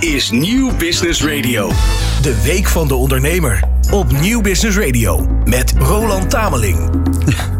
is Nieuw Business Radio. De Week van de Ondernemer op Nieuw Business Radio met Roland Tameling.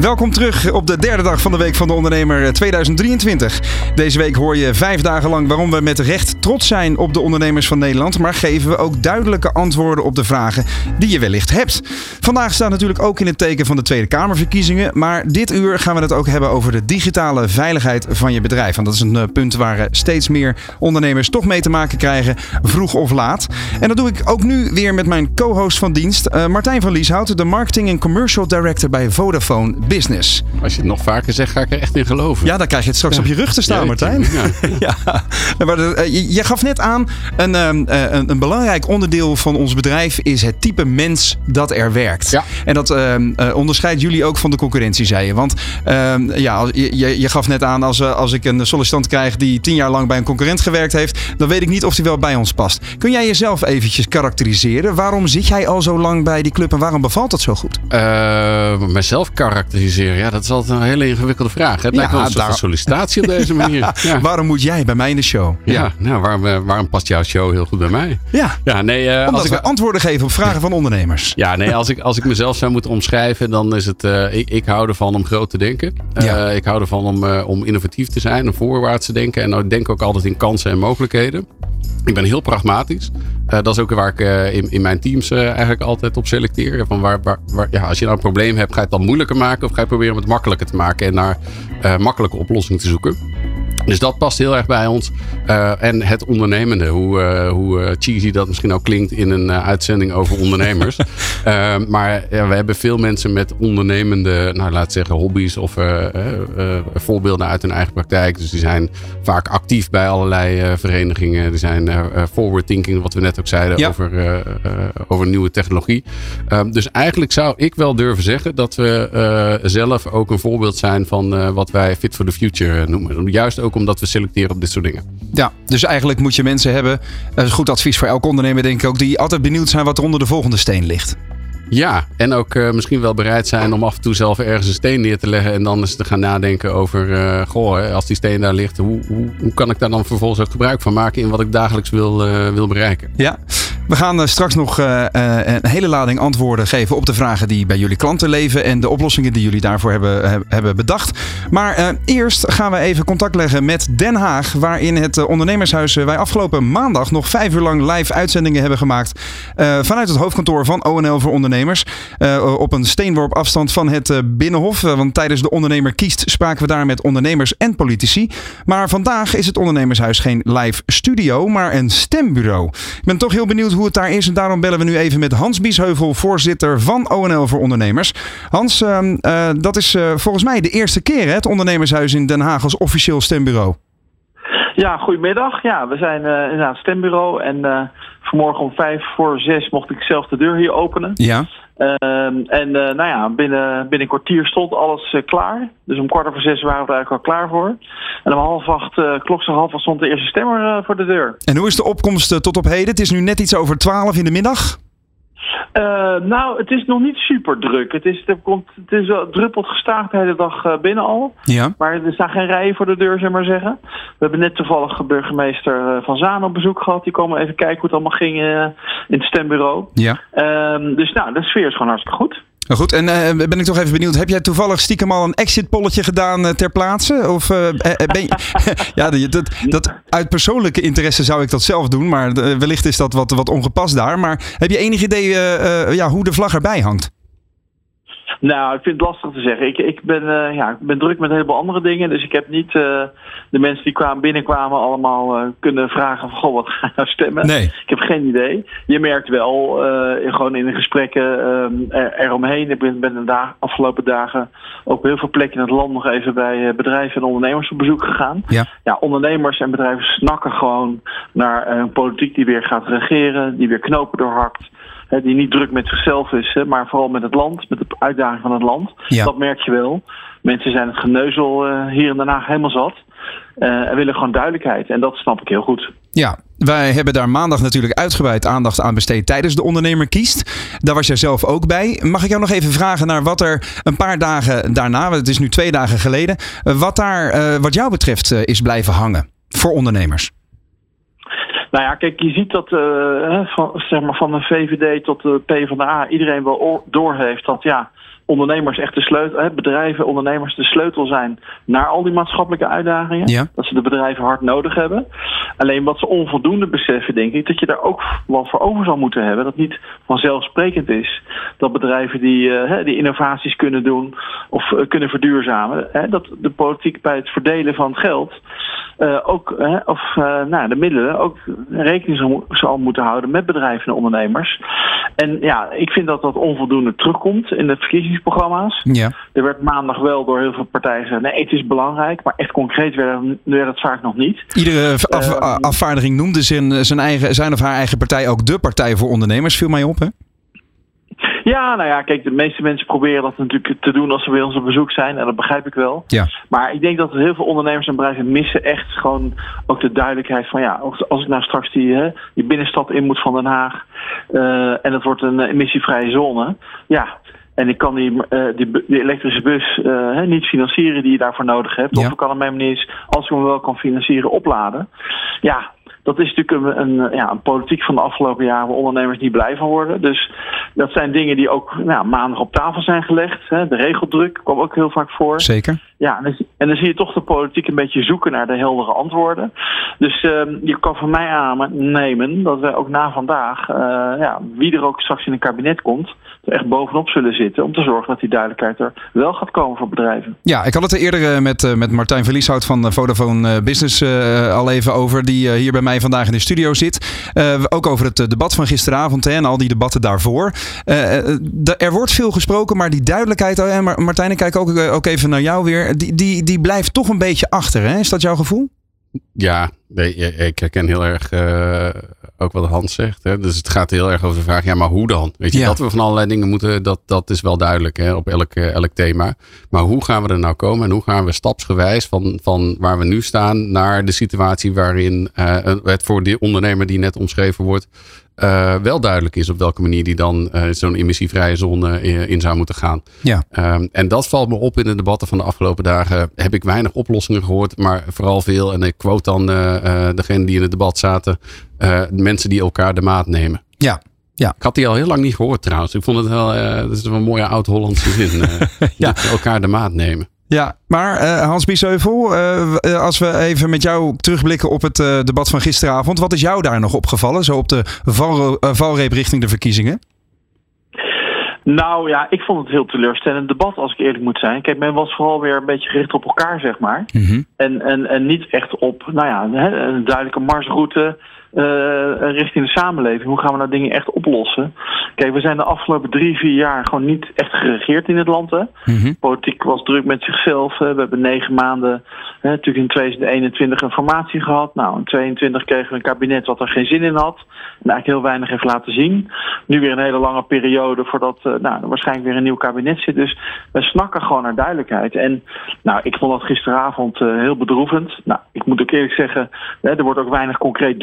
Welkom terug op de derde dag van de Week van de Ondernemer 2023. Deze week hoor je vijf dagen lang waarom we met recht trots zijn op de ondernemers van Nederland. Maar geven we ook duidelijke antwoorden op de vragen die je wellicht hebt. Vandaag staat natuurlijk ook in het teken van de Tweede Kamerverkiezingen. Maar dit uur gaan we het ook hebben over de digitale veiligheid van je bedrijf. Want dat is een eh, punt waar steeds meer ondernemers toch mee te maken krijgen, vroeg of laat. En dat doe ik ook nu weer met mijn co-host van dienst, Martijn van Lieshout, de Marketing en Commercial Director bij Vodafone Business. Als je het nog vaker zegt, ga ik er echt in geloven. Ja, dan krijg je het straks op je rug te staan, Martijn. Ja. ja. Maar je, je, gaf net aan, een, een, een, belangrijk onderdeel van ons bedrijf is het type mens dat er werkt. Ja. En dat uh, onderscheidt jullie ook van de concurrentie, zei je. Want uh, ja, je, je gaf net aan, als, als ik een sollicitant krijg die tien jaar lang bij een concurrent gewerkt heeft, dan weet ik niet of die wel bij ons past. Kun jij jezelf eventjes karakteriseren? Waarom zit jij al zo lang bij die club en waarom bevalt dat zo goed? Uh, mezelf karakteriseren, ja, dat is altijd een hele ingewikkelde vraag. Het lijkt wel een daar... sollicitatie op deze manier. ja. Waarom moet jij bij mij in de show? Ja, nou, waarom, waarom past jouw show heel goed bij mij? Ja, ja nee, uh, Omdat als ik... antwoorden geven op vragen van ondernemers. Ja, nee, als ik, als ik mezelf zou moeten omschrijven, dan is het, uh, ik, ik hou ervan om groot te denken. Ja. ik hou ervan om, om innovatief te zijn, om voorwaarts te denken. En ik denk ook altijd in kansen en mogelijkheden. Ik ben heel pragmatisch. Uh, dat is ook waar ik uh, in, in mijn teams uh, eigenlijk altijd op selecteer. Van waar, waar, waar, ja, als je nou een probleem hebt, ga je het dan moeilijker maken of ga je proberen het makkelijker te maken en naar makkelijke oplossingen te zoeken. Dus dat past heel erg bij ons. Uh, en het ondernemende, hoe, uh, hoe cheesy dat misschien ook klinkt in een uh, uitzending over ondernemers. maar ja, we hebben veel mensen met ondernemende, nou laat zeggen, hobby's of voorbeelden uit hun eigen praktijk. Dus die zijn vaak actief bij allerlei verenigingen. Die zijn forward thinking, wat we net ook zeiden, ja. over, over nieuwe technologie. dus eigenlijk zou ik wel durven zeggen dat we zelf ook een voorbeeld zijn van wat wij Fit for the Future noemen. Juist ook omdat we selecteren op dit soort dingen. Ja, dus eigenlijk moet je mensen hebben. Dat is goed advies voor elk ondernemer, denk ik ook. Die altijd benieuwd zijn wat er onder de volgende steen ligt. Ja, en ook uh, misschien wel bereid zijn om af en toe zelf ergens een steen neer te leggen. En dan eens te gaan nadenken over, uh, goh, als die steen daar ligt, hoe, hoe, hoe, kan ik daar dan vervolgens ook gebruik van maken in wat ik dagelijks wil, uh, wil bereiken? Ja, we gaan straks nog een hele lading antwoorden geven op de vragen die bij jullie klanten leven. En de oplossingen die jullie daarvoor hebben, hebben bedacht. Maar eerst gaan we even contact leggen met Den Haag. Waar in het ondernemershuis wij afgelopen maandag nog vijf uur lang live uitzendingen hebben gemaakt. vanuit het hoofdkantoor van ONL voor Ondernemers. Op een steenworp afstand van het Binnenhof. Want tijdens de Ondernemer Kiest spraken we daar met ondernemers en politici. Maar vandaag is het Ondernemershuis geen live studio, maar een stembureau. Ik ben toch heel benieuwd hoe het daar is. En daarom bellen we nu even met Hans Biesheuvel, voorzitter van ONL voor Ondernemers. Hans, ehm, dat is volgens mij de eerste keer hè, het Ondernemershuis in Den Haag als officieel stembureau. Ja, goedemiddag. Ja, we zijn uh, inderdaad stembureau en vanmorgen om vijf voor zes mocht ik zelf de deur hier openen. Ja. Uh, en nou ja, binnen, binnen een kwartier stond alles klaar. Dus om kwart over zes waren we er eigenlijk al klaar voor. En om half acht, klok zo half acht, stond de eerste stemmer voor de deur. En hoe is de opkomst tot op heden? Het is nu net iets over twaalf in de middag. Uh, nou, het is nog niet super druk. Het is, er komt, het is wel druppelt gestaag de hele dag uh, binnen al. Ja. Maar er staan geen rijen voor de deur, zeg maar zeggen. We hebben net toevallig burgemeester uh, Van Zaan op bezoek gehad. Die komen even kijken hoe het allemaal ging in het stembureau. Ja. Ehm, dus nou, de sfeer is gewoon hartstikke goed. Nou goed, en uh, ben ik toch even benieuwd. Heb jij toevallig stiekem al een exit-polletje gedaan uh, ter plaatse? Of uh, ben je... ja, dat, dat, uit persoonlijke interesse zou ik dat zelf doen. Maar wellicht is dat wat, wat ongepast daar. Maar heb je enig idee ja, hoe de vlag erbij hangt? Nou, ik vind het lastig te zeggen. Ik, ik, ben, uh, ja, ik ben druk met een heleboel andere dingen. Dus ik heb niet uh, de mensen die kwamen, binnenkwamen allemaal uh, kunnen vragen van... Goh, wat ga je nou stemmen? Nee. Ik heb geen idee. Je merkt wel, gewoon in de gesprekken er, eromheen... Ik ben, ben de dag, afgelopen dagen ook op heel veel plekken in het land... nog even bij bedrijven en ondernemers op bezoek gegaan. Ja. ja, ondernemers en bedrijven snakken gewoon naar een politiek die weer gaat regeren... die weer knopen doorhakt die niet druk met zichzelf is, maar vooral met het land, met de uitdaging van het land. Ja. Dat merk je wel. Mensen zijn het geneuzel uh, hier in Den Haag helemaal zat. Uh, en willen gewoon duidelijkheid. En dat snap ik heel goed. Ja, wij hebben daar maandag natuurlijk uitgebreid aandacht aan besteed tijdens de ondernemer kiest. Daar was jij zelf ook bij. Mag ik jou nog even vragen naar wat er een paar dagen daarna, het is nu twee dagen geleden, wat daar uh, wat jou betreft is blijven hangen voor ondernemers? Nou ja, kijk, je ziet dat uh, van, zeg maar van de VVD tot de PvdA iedereen wel doorheeft dat ja, ondernemers echt de sleutel, bedrijven, ondernemers de sleutel zijn naar al die maatschappelijke uitdagingen. Dat ze de bedrijven hard nodig hebben. Alleen wat ze onvoldoende beseffen, denk ik, dat je daar ook wat voor over zal moeten hebben. Dat niet vanzelfsprekend is dat bedrijven die, uh, die innovaties kunnen doen of uh, kunnen verduurzamen, hè, dat de politiek bij het verdelen van geld uh, ook, of nou, de middelen ook rekening zal, moeten houden met bedrijven en ondernemers. En ja, ik vind dat dat onvoldoende terugkomt in de verkiezingsprogramma's. Ja. Er werd maandag wel door heel veel partijen gezegd, nee, het is belangrijk, maar echt concreet werd, werd het vaak nog niet. Iedere af, ehm, afvaardiging noemde zijn, zijn, eigen, zijn of haar eigen partij ook de partij voor ondernemers, viel mij op, hè? Ja, nou ja, kijk, de meeste mensen proberen dat natuurlijk te doen als ze bij ons op bezoek zijn. En dat begrijp ik wel. Ja. Maar ik denk dat heel veel ondernemers en bedrijven missen echt gewoon ook de duidelijkheid van ja, als ik nou straks die, hè, die binnenstad in moet van Den Haag uh, en het wordt een emissievrije zone. Ja, en ik kan die, uh, die, die, elektrische bus uh, niet financieren die je daarvoor nodig hebt. Of ik kan hem manier, als ik hem wel kan financieren, opladen. Ja, dat is natuurlijk een, een, ja, een politiek van de afgelopen jaren waar ondernemers niet blij van worden. Dus dat zijn dingen die ook nou, maandag op tafel zijn gelegd. Hè. De regeldruk kwam ook heel vaak voor. Zeker. Ja, en dan, en dan zie je toch de politiek een beetje zoeken naar de heldere antwoorden. Dus uh, je kan van mij aannemen dat wij ook na vandaag, uh, ja, wie er ook straks in een kabinet komt, echt bovenop zullen zitten om te zorgen dat die duidelijkheid er wel gaat komen voor bedrijven. Ja, ik had het er eerder eh, met, eh, met Martijn Verlieshout van Vodafone Business al even over, die hier bij mij vandaag in de studio zit. ook over het debat van gisteravond en al die debatten daarvoor. er wordt veel gesproken, maar die duidelijkheid, Martijn, ik kijk ook, ook even naar jou weer, die, die, die blijft toch een beetje achter. Hè? Is dat jouw gevoel? Ja, ik herken heel erg ook wat Hans zegt. Hè? Dus het gaat heel erg over de vraag, ja, maar hoe dan? Weet je, dat we van allerlei dingen moeten, dat, dat is wel duidelijk hè, op elk, eh, elk thema. Maar hoe gaan we er nou komen en hoe gaan we stapsgewijs van, van waar we nu staan naar de situatie waarin uh, het voor die ondernemer die net omschreven wordt, uh, wel duidelijk is op welke manier die dan uh, zo'n emissievrije zone in, in, zou moeten gaan. Ja. Um, en dat valt me op in de debatten van de afgelopen dagen. Heb ik weinig oplossingen gehoord, maar vooral veel. En ik quote dan uh, degene die in het debat zaten. mensen die elkaar de maat nemen. Ja, ja. Ik had die al heel lang niet gehoord trouwens. Ik vond het wel, uh, dat is een mooie oud-Hollandse zin. Uh, ja. Elkaar de maat nemen. Ja, maar uh, Hans Biesheuvel, als we even met jou terugblikken op het debat van gisteravond. Wat is jou daar nog opgevallen, zo op de val, valreep richting de verkiezingen? Nou ja, ik vond het heel teleurstellend debat, als ik eerlijk moet zijn. Kijk, men was vooral weer een beetje gericht op elkaar, zeg maar. Mhm. en, en, en niet echt op, nou ja, een duidelijke marsroute richting de samenleving. Hoe gaan we nou dingen echt oplossen? Kijk, we zijn de afgelopen drie, vier jaar gewoon niet echt geregeerd in het land. Hè? Mhm. Politiek was druk met zichzelf. We hebben negen maanden, hè, natuurlijk in 2021 een formatie gehad. Nou, in 2022 kregen we een kabinet wat er geen zin in had. En eigenlijk heel weinig heeft laten zien. Nu weer een hele lange periode voordat uh, nou, er waarschijnlijk weer een nieuw kabinet zit. Dus we snakken gewoon naar duidelijkheid. En nou, ik vond dat gisteravond uh, heel bedroevend. Nou, ik moet ook eerlijk zeggen, hè, er wordt ook weinig concreet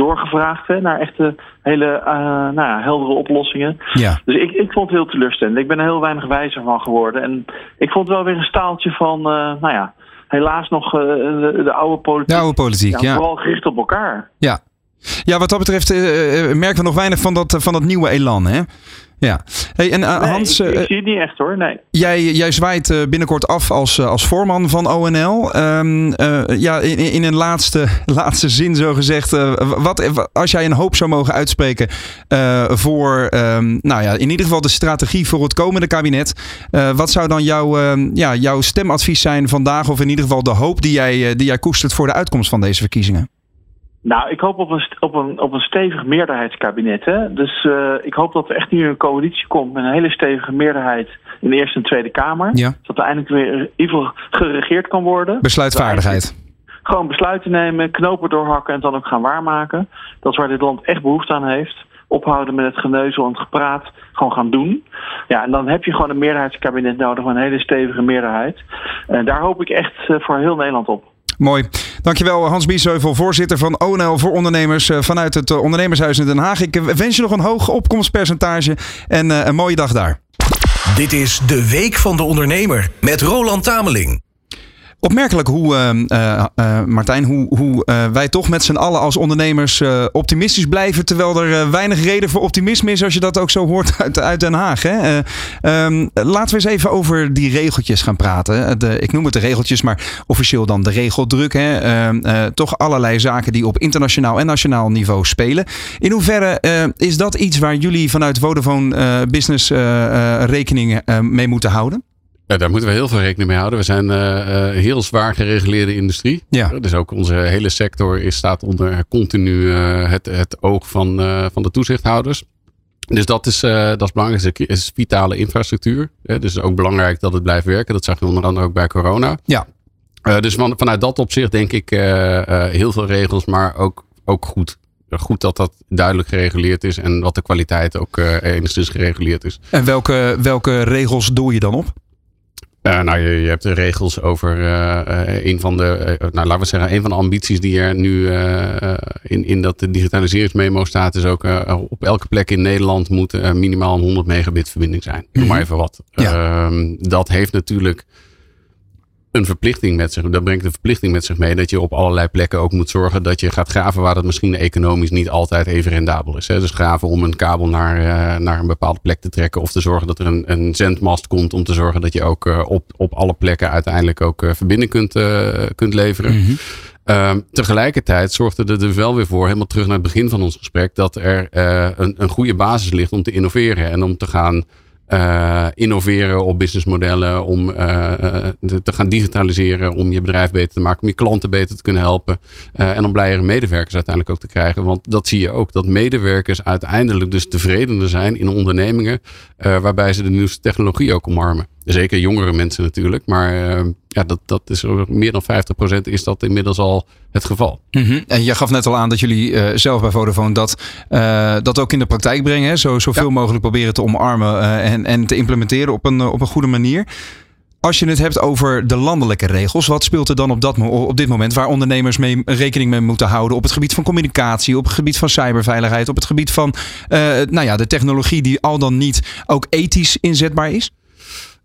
hè, naar echte hele uh, nou ja, heldere oplossingen. Ja. Dus ik, ik vond het heel teleurstellend. Ik ben er heel weinig wijzer van geworden. En ik vond het wel weer een staaltje van, uh, nou ja, helaas nog uh, de, de, oude politiek. De oude politiek, ja. Vooral gericht op elkaar. Ja, ja, wat dat betreft merken we nog weinig van dat, van dat nieuwe elan. Hè? Ja. Hey, en uh, Hans, ik, ik, zie het niet echt hoor. Nee. Jij, jij zwaait uh, binnenkort af als, als voorman van ONL. Um, uh, ja, in, in een laatste, laatste zin zo gezegd. wat, als jij een hoop zou mogen uitspreken voor, um, nou ja, in ieder geval de strategie voor het komende kabinet. wat zou dan jouw, ja, jouw stemadvies zijn vandaag? Of in ieder geval de hoop die jij, die jij koestert voor de uitkomst van deze verkiezingen? Nou, ik hoop op een, op een, op een stevig meerderheidskabinet. Hè? Dus uh, ik hoop dat er echt nu een coalitie komt met een hele stevige meerderheid in de Eerste en Tweede Kamer. Ja. Zodat er eindelijk weer in ieder geval geregeerd kan worden. Besluitvaardigheid. Gewoon besluiten nemen, knopen doorhakken en dan ook gaan waarmaken. Dat is waar dit land echt behoefte aan heeft. Ophouden met het geneuzel en het gepraat. Gewoon gaan doen. Ja, en dan heb je gewoon een meerderheidskabinet nodig, een hele stevige meerderheid. En daar hoop ik echt eh, voor heel Nederland op. Mooi. Dankjewel Hans Biesheuvel, voorzitter van ONL voor ondernemers eh, vanuit het eh, Ondernemershuis in Den Haag. Ik wens je nog een hoog opkomstpercentage en eh, een mooie dag daar. Dit is de Week van de Ondernemer met Roland Tameling. Opmerkelijk hoe, uh, uh, Martijn, hoe, hoe wij toch met z'n allen als ondernemers optimistisch blijven. Terwijl er weinig reden voor optimisme is als je dat ook zo hoort uit, uit Den Haag. Hè? Um, laten we eens even over die regeltjes gaan praten. Ik noem het de regeltjes, maar officieel dan de regeldruk. Hè? Ehm, toch allerlei zaken die op internationaal en nationaal niveau spelen. In hoeverre is dat iets waar jullie vanuit Vodafone Business rekening mee moeten houden? Ja, daar moeten we heel veel rekening mee houden. We zijn uh, heel zwaar gereguleerde industrie. Ja. Dus ook onze hele sector is, staat onder continu uh, het, het oog van, van de toezichthouders. Dus dat is, dat is belangrijk. Het is vitale infrastructuur. Dus het is ook belangrijk dat het blijft werken. Dat zag je onder andere ook bij corona. Ja. dus van, vanuit dat opzicht denk ik heel veel regels, maar ook, ook goed goed dat dat duidelijk gereguleerd is en dat de kwaliteit ook uh, enigszins gereguleerd is. En welke, welke regels doe je dan op? Uh, nou, je, je, hebt de regels over uh, een van de, nou, laten we zeggen, een van de ambities die er nu in, in dat digitaliseringsmemo staat, is ook op elke plek in Nederland moet minimaal een 100 megabit verbinding zijn. Noem maar mhm. even wat. Ehm, dat heeft natuurlijk een verplichting met zich. Dat brengt een verplichting met zich mee dat je op allerlei plekken ook moet zorgen dat je gaat graven waar dat misschien economisch niet altijd even rendabel is. Hè. Dus graven om een kabel naar, uh, naar een bepaalde plek te trekken of te zorgen dat er een, een zendmast komt om te zorgen dat je ook uh, op, op alle plekken uiteindelijk ook uh, verbinding kunt, kunt leveren. Mm -hmm. tegelijkertijd zorgde er dus wel weer voor, helemaal terug naar het begin van ons gesprek, dat er een, een goede basis ligt om te innoveren en om te gaan uh, innoveren op businessmodellen, om uh, te gaan digitaliseren, om je bedrijf beter te maken, om je klanten beter te kunnen helpen en om blijere medewerkers uiteindelijk ook te krijgen. Want dat zie je ook, dat medewerkers uiteindelijk dus tevredener zijn in ondernemingen waarbij ze de nieuwste technologie ook omarmen. Zeker jongere mensen natuurlijk. Maar uh, ja, dat, dat is meer dan 50% is dat inmiddels al het geval. Mm -hmm. En je gaf net al aan dat jullie uh, zelf bij Vodafone dat, uh, dat ook in de praktijk brengen. Hè? Zo, zoveel ja. mogelijk proberen te omarmen en, en te implementeren op een, op een goede manier. Als je het hebt over de landelijke regels, wat speelt er dan op, dat, op dit moment waar ondernemers mee, rekening mee moeten houden op het gebied van communicatie, op het gebied van cyberveiligheid, op het gebied van nou ja, de technologie die al dan niet ook ethisch inzetbaar is?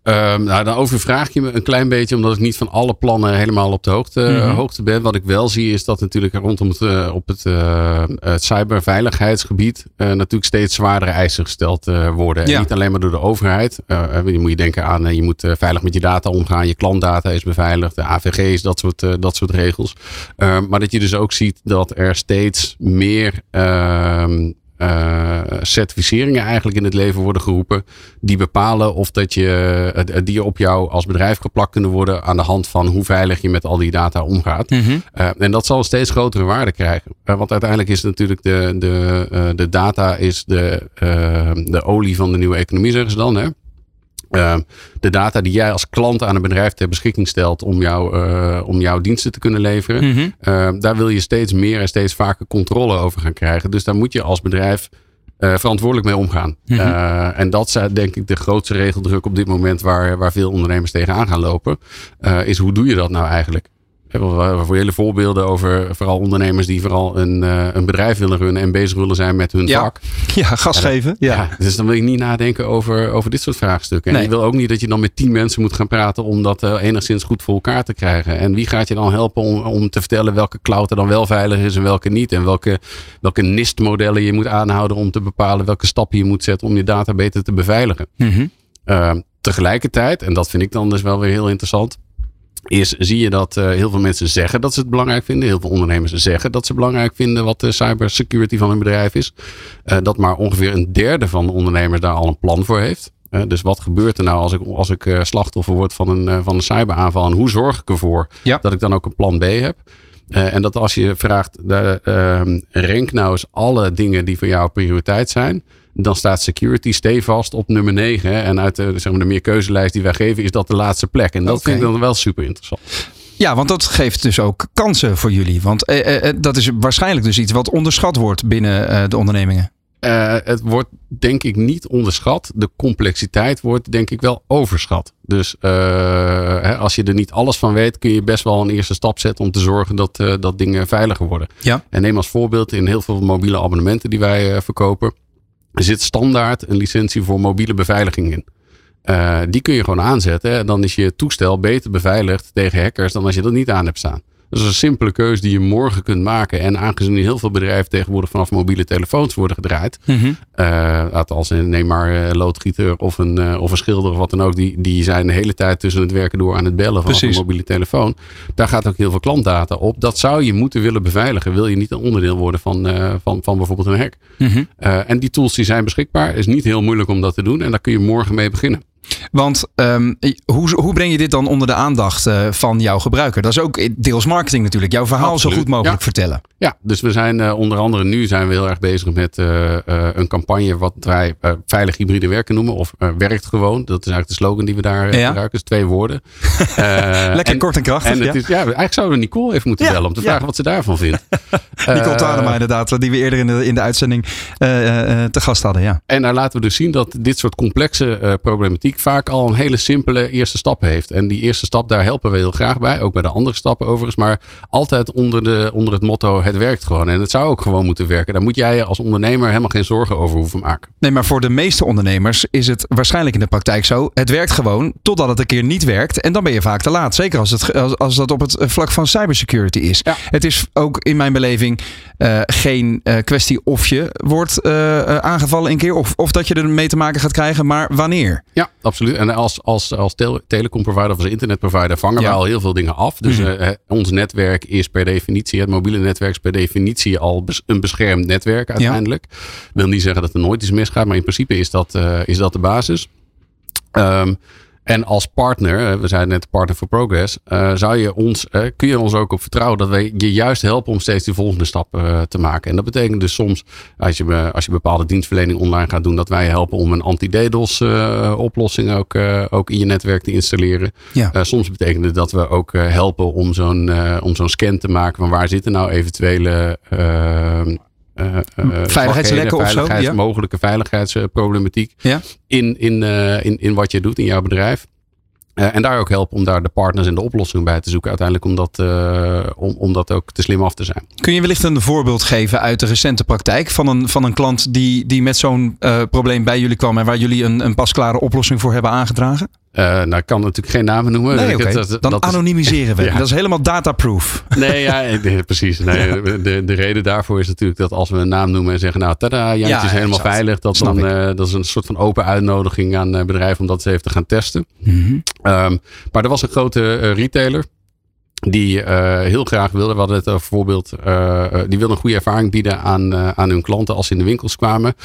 Um, nou, dan overvraag je me een klein beetje, omdat ik niet van alle plannen helemaal op de hoogte, mm -hmm. hoogte ben. Wat ik wel zie, is dat natuurlijk rondom het, uh, op het, uh, het cyberveiligheidsgebied uh, natuurlijk steeds zwaardere eisen gesteld worden. Ja. En niet alleen maar door de overheid. je moet je denken aan, je moet veilig met je data omgaan. Je klantdata is beveiligd. De AVG is dat soort, dat soort regels. Ehm, maar dat je dus ook ziet dat er steeds meer uh, certificeringen eigenlijk in het leven worden geroepen. Die bepalen of dat je, die op jou als bedrijf geplakt kunnen worden aan de hand van hoe veilig je met al die data omgaat. Mm -hmm. uh, en dat zal steeds grotere waarde krijgen. want uiteindelijk is natuurlijk de, de, de data is de, de olie van de nieuwe economie, zeggen ze dan. Hè? Uh, de data die jij als klant aan een bedrijf ter beschikking stelt om, jou, uh, om jouw diensten te kunnen leveren, mm -hmm. uh, daar wil je steeds meer en steeds vaker controle over gaan krijgen. Dus daar moet je als bedrijf verantwoordelijk mee omgaan. Mm -hmm. en dat is denk ik de grootste regeldruk op dit moment waar, waar veel ondernemers tegenaan gaan lopen. is hoe doe je dat nou eigenlijk? Voor hele voorbeelden over vooral ondernemers die vooral een, uh, een bedrijf willen runnen en bezig willen zijn met hun ja. vak. Ja, gas geven. Ja. ja. dus dan wil ik niet nadenken over, over dit soort vraagstukken. En nee. je wil ook niet dat je dan met tien mensen moet gaan praten om dat uh, enigszins goed voor elkaar te krijgen. En wie gaat je dan helpen om, om te vertellen welke cloud er dan wel veilig is en welke niet? En welke, welke NIST-modellen je moet aanhouden om te bepalen welke stappen je moet zetten om je data beter te beveiligen. Mm -hmm. uh, tegelijkertijd, en dat vind ik dan dus wel weer heel interessant is, zie je dat uh, heel veel mensen zeggen dat ze het belangrijk vinden. Heel veel ondernemers zeggen dat ze belangrijk vinden wat de cybersecurity van hun bedrijf is. Uh, dat maar ongeveer een derde van de ondernemers daar al een plan voor heeft. Uh, dus wat gebeurt er nou als ik, als ik slachtoffer word van een, van een cyberaanval? En hoe zorg ik ervoor ja. dat ik dan ook een plan B heb? en dat als je vraagt, ehm, rank nou eens alle dingen die voor jou prioriteit zijn dan staat security stevast op nummer 9. En uit de, zeg maar, de meer keuzelijst die wij geven, is dat de laatste plek. En dat okay. vind ik dan wel super interessant. Ja, want dat geeft dus ook kansen voor jullie. Want eh, eh, dat is waarschijnlijk dus iets wat onderschat wordt binnen eh, de ondernemingen. Uh, het wordt denk ik niet onderschat. De complexiteit wordt denk ik wel overschat. Dus uh, hè, als je er niet alles van weet, kun je best wel een eerste stap zetten om te zorgen dat, uh, dat dingen veiliger worden. Ja. En neem als voorbeeld in heel veel mobiele abonnementen die wij verkopen er zit standaard een licentie voor mobiele beveiliging in. die kun je gewoon aanzetten. En dan is je toestel beter beveiligd tegen hackers dan als je dat niet aan hebt staan. Dat is een simpele keuze die je morgen kunt maken. En aangezien heel veel bedrijven tegenwoordig vanaf mobiele telefoons worden gedraaid. Mm -hmm. uh, als neem maar een loodgieter of een, uh, of een schilder of wat dan ook. Die, die zijn de hele tijd tussen het werken door aan het bellen van een mobiele telefoon. Daar gaat ook heel veel klantdata op. Dat zou je moeten willen beveiligen. Wil je niet een onderdeel worden van, uh, van, van bijvoorbeeld een hack. Mm -hmm. en die tools die zijn beschikbaar. Is niet heel moeilijk om dat te doen. En daar kun je morgen mee beginnen. Want um, hoe, hoe breng je dit dan onder de aandacht uh, van jouw gebruiker? Dat is ook deels marketing natuurlijk. Jouw verhaal Absoluut. zo goed mogelijk ja. vertellen. Ja, dus we zijn uh, onder andere nu zijn we heel erg bezig met uh, een campagne wat wij veilig hybride werken noemen. Of werkt gewoon. Dat is eigenlijk de slogan die we daar ja. gebruiken. Dus twee woorden. Lekker en, kort en krachtig. En het is, ja, eigenlijk zouden we Nicole even moeten bellen om te vragen wat ze daarvan vindt. Nicole Tadema inderdaad, die we eerder in de, in de uitzending te gast hadden. Ja. En daar laten we dus zien dat dit soort complexe problematiek vaak al een hele simpele eerste stap heeft. En die eerste stap, daar helpen we heel graag bij. Ook bij de andere stappen overigens. Maar altijd onder, de, onder het motto, het werkt gewoon. En het zou ook gewoon moeten werken. Daar moet jij als ondernemer helemaal geen zorgen over hoeven maken. Nee, maar voor de meeste ondernemers is het waarschijnlijk in de praktijk zo. Het werkt gewoon totdat het een keer niet werkt. En dan ben je vaak te laat. Zeker als, het, als, als dat op het vlak van cybersecurity is. Ja. Het is ook in mijn beleving uh, geen uh, kwestie of je wordt uh, aangevallen een keer. Of, of dat je er mee te maken gaat krijgen. Maar wanneer? Ja, absoluut. En als, als, als tel telecomprovider of als internetprovider vangen ja. we al heel veel dingen af. Dus mm -hmm. uh, ons netwerk is per definitie, het mobiele netwerk is per definitie al bes een beschermd netwerk uiteindelijk. Ja. Wil niet zeggen dat er nooit iets misgaat, maar in principe is dat, uh, is dat de basis. Um, en als partner, we zijn net partner for progress, uh, zou je ons, uh, kun je ons ook op vertrouwen dat wij je juist helpen om steeds die volgende stap uh, te maken. En dat betekent dus soms, als je, als je bepaalde dienstverlening online gaat doen, dat wij helpen om een anti-DDoS oplossing ook, ook in je netwerk te installeren. Ja. soms betekent het dat we ook helpen om zo'n om zo'n scan te maken van waar zitten nou eventuele uh, uh, veiligheidslekken of zo? Ja? Mogelijke veiligheidsproblematiek ja? in, in, uh, in, in wat je doet in jouw bedrijf. Uh, en daar ook helpen om daar de partners en de oplossingen bij te zoeken. Uiteindelijk om dat, uh, om, om dat ook te slim af te zijn. Kun je wellicht een voorbeeld geven uit de recente praktijk van een, van een klant die, die met zo'n uh, probleem bij jullie kwam en waar jullie een, een pasklare oplossing voor hebben aangedragen? Uh, nou, ik kan natuurlijk geen namen noemen. Nee, okay. dat, Dan dat anonimiseren is, we. Ja. Dat is helemaal dataproof. Nee, ja, nee, precies. Nee, de, de reden daarvoor is natuurlijk dat als we een naam noemen en zeggen... nou, tada, Jantje ja, is helemaal exact. veilig. Dat, dan, uh, dat is een soort van open uitnodiging aan uh, bedrijven om dat eens even te gaan testen. Mm -hmm. um, maar er was een grote retailer die uh, heel graag wilden. We hadden het over bijvoorbeeld, uh, die wilden een goede ervaring bieden aan, uh, aan hun klanten als ze in de winkels kwamen.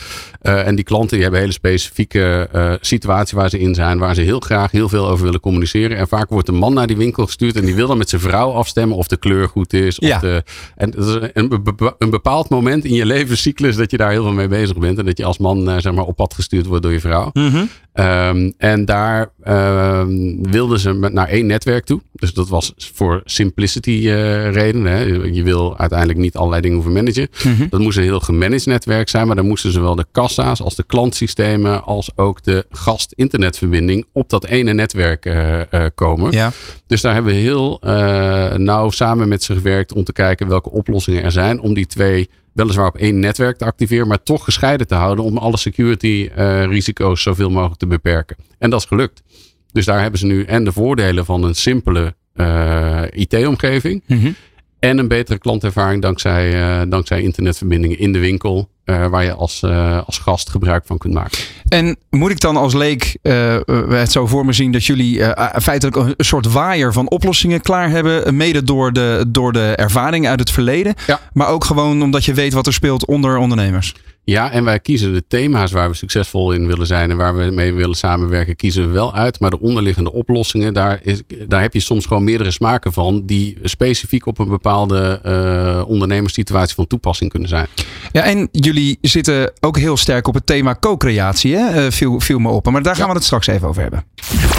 en die klanten die hebben een hele specifieke situatie waar ze in zijn, waar ze heel graag heel veel over willen communiceren. En vaak wordt een man naar die winkel gestuurd en die wil dan met zijn vrouw afstemmen of de kleur goed is. Of ja. de, en dat is een, een, bepaald moment in je levenscyclus dat je daar heel veel mee bezig bent. En dat je als man zeg maar op pad gestuurd wordt door je vrouw. Mm -hmm. Um, en daar um, wilden ze met, naar één netwerk toe. Dus dat was voor simplicity uh, redenen. Hè. Je wil uiteindelijk niet allerlei dingen hoeven managen. Mm -hmm. Dat moest een heel gemanaged netwerk zijn. Maar dan moesten zowel de kassa's als de klantsystemen als ook de gast-internetverbinding op dat ene netwerk uh, uh, komen. Ja. Dus daar hebben we heel nauw samen met ze gewerkt om te kijken welke oplossingen er zijn om die twee weliswaar op één netwerk te activeren, maar toch gescheiden te houden om alle security uh, risico's zoveel mogelijk te beperken. En dat is gelukt. Dus daar hebben ze nu en de voordelen van een simpele uh, IT-omgeving. -hmm. En een betere klantervaring dankzij, uh, dankzij internetverbindingen in de winkel. Uh, waar je als, uh, als gast gebruik van kunt maken. En moet ik dan als leek het zo voor me zien dat jullie feitelijk een soort waaier van oplossingen klaar hebben. Mede door de, door de ervaring uit het verleden. Ja. Maar ook gewoon omdat je weet wat er speelt onder ondernemers. Ja, en wij kiezen de thema's waar we succesvol in willen zijn en waar we mee willen samenwerken, kiezen we wel uit. Maar de onderliggende oplossingen, daar, is, daar heb je soms gewoon meerdere smaken van, die specifiek op een bepaalde uh, ondernemerssituatie van toepassing kunnen zijn. Ja, en jullie zitten ook heel sterk op het thema co-creatie, hè? Uh, viel, viel me op. Maar daar gaan ja. we het straks even over hebben.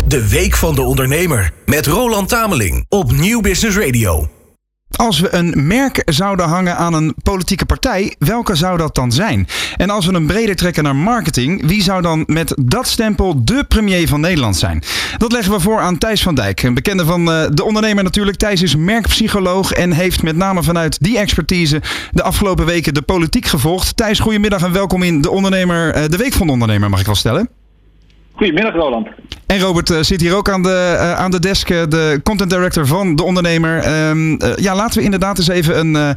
De Week van de Ondernemer met Roland Tameling op Nieuw Business Radio. Als we een merk zouden hangen aan een politieke partij, welke zou dat dan zijn? En als we een breder trekken naar marketing, wie zou dan met dat stempel de premier van Nederland zijn? Dat leggen we voor aan Thijs van Dijk, een bekende van de ondernemer natuurlijk. Thijs is merkpsycholoog en heeft met name vanuit die expertise de afgelopen weken de politiek gevolgd. Thijs, goedemiddag en welkom in de ondernemer, de Week van de Ondernemer, mag ik wel stellen. Goedemiddag, Roland. En Robert uh, zit hier ook aan de, uh, aan de desk, uh, de content director van De Ondernemer. Um, ja, laten we inderdaad eens even een,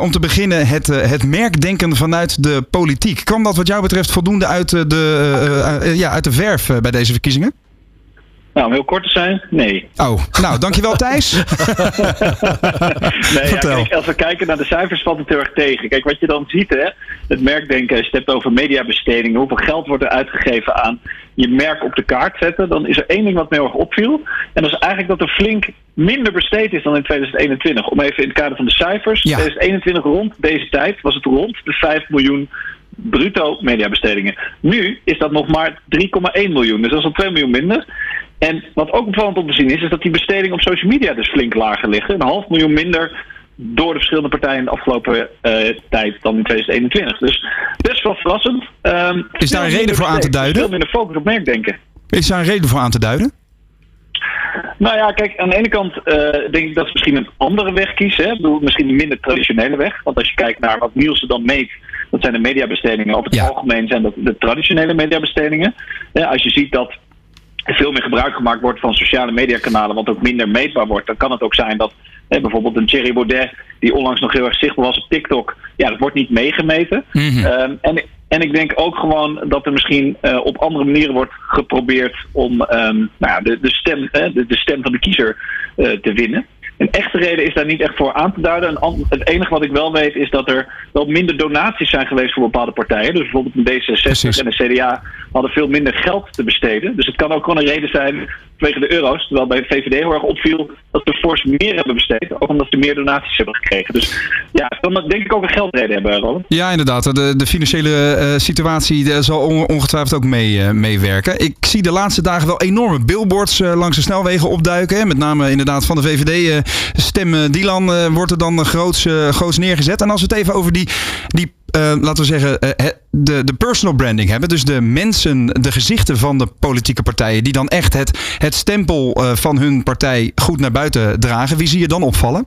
om te beginnen het, het merkdenken vanuit de politiek. Kwam dat wat jou betreft voldoende uit de, ja, uit de verf bij deze verkiezingen? Nou, om heel kort te zijn, nee. Oh, nou, dankjewel Thijs. nee, ja, kijk, als we kijken naar de cijfers valt het heel erg tegen. Kijk, wat je dan ziet, hè, het merkdenken, als je het hebt over mediabestedingen, hoeveel geld wordt er uitgegeven aan je merk op de kaart zetten, dan is er één ding wat me heel erg opviel. En dat is eigenlijk dat er flink minder besteed is dan in 2021. Om even in het kader van de cijfers. Ja. 2021 rond deze tijd was het rond de 5 miljoen bruto mediabestedingen. Nu is dat nog maar 3,1 miljoen. Dus dat is al 2 miljoen minder. En wat ook opvallend om te zien is, is dat die bestedingen op social media dus flink lager liggen. Een half miljoen minder door de verschillende partijen in de afgelopen uh, tijd dan in 2021. Dus best wel verrassend. Um, is daar een reden voor aan te duiden? Veel minder focus op merkdenken. Is daar een reden voor aan te duiden? Nou ja, kijk, aan de ene kant uh, denk ik dat ze misschien een andere weg kiezen. Hè? Ik bedoel, misschien een minder traditionele weg. Want als je kijkt naar wat Nielsen dan meet, dat zijn de mediabestedingen. Op het ja. algemeen zijn dat de traditionele mediabestedingen. Ja, als je ziet dat veel meer gebruik gemaakt wordt van sociale mediakanalen, wat ook minder meetbaar wordt, dan kan het ook zijn dat hè, bijvoorbeeld een Thierry Baudet, die onlangs nog heel erg zichtbaar was op TikTok, ja, dat wordt niet meegemeten. Mm um, en, en ik denk ook gewoon dat er misschien uh, op andere manieren wordt geprobeerd om um, nou ja, de, de, stem, hè, de, de, stem van de kiezer uh, te winnen. Een echte reden is daar niet echt voor aan te duiden. het enige wat ik wel weet is dat er wel minder donaties zijn geweest voor bepaalde partijen. Dus bijvoorbeeld een D66 Precies. en de CDA hadden veel minder geld te besteden. Dus het kan ook gewoon een reden zijn vanwege de euro's. Terwijl bij de VVD heel erg opviel dat we fors meer hebben besteed. Ook omdat ze meer donaties hebben gekregen. Dus ja, dan denk ik ook een geldreden hebben, Roland. Ja, inderdaad. De, de financiële uh, situatie uh, zal ongetwijfeld ook mee, uh, meewerken. Ik zie de laatste dagen wel enorme billboards langs de snelwegen opduiken. Met name inderdaad van de VVD. stem Dylan wordt er dan groots, groots neergezet. En als we het even over die, die laten we zeggen, uh, de, de personal branding hebben. Dus de mensen, de gezichten van de politieke partijen, die dan echt het, het stempel uh, van hun partij goed naar buiten dragen. Wie zie je dan opvallen?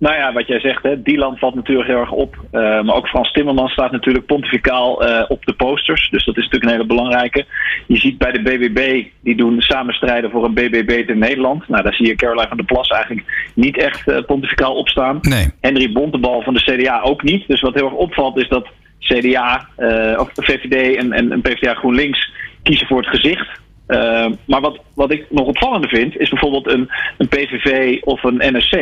Nou ja, wat jij zegt, hè, Dylan valt natuurlijk heel errg op. Uh, maar ook Frans Timmermans staat natuurlijk pontificaal uh, op de posters. Dus dat is natuurlijk een hele belangrijke. Je ziet bij de BBB, die doen samen strijden voor een BBB in Nederland. Nou, daar zie je Caroline van der Plas eigenlijk niet echt uh, pontificaal opstaan. Nee. Henry Bontebal van de CDA ook niet. Dus wat heel erg opvalt is dat CDA, of VVD en, en, en PvdA GroenLinks kiezen voor het gezicht. Uh, maar wat, wat ik nog opvallender vind, is bijvoorbeeld een, een PVV of een NSC.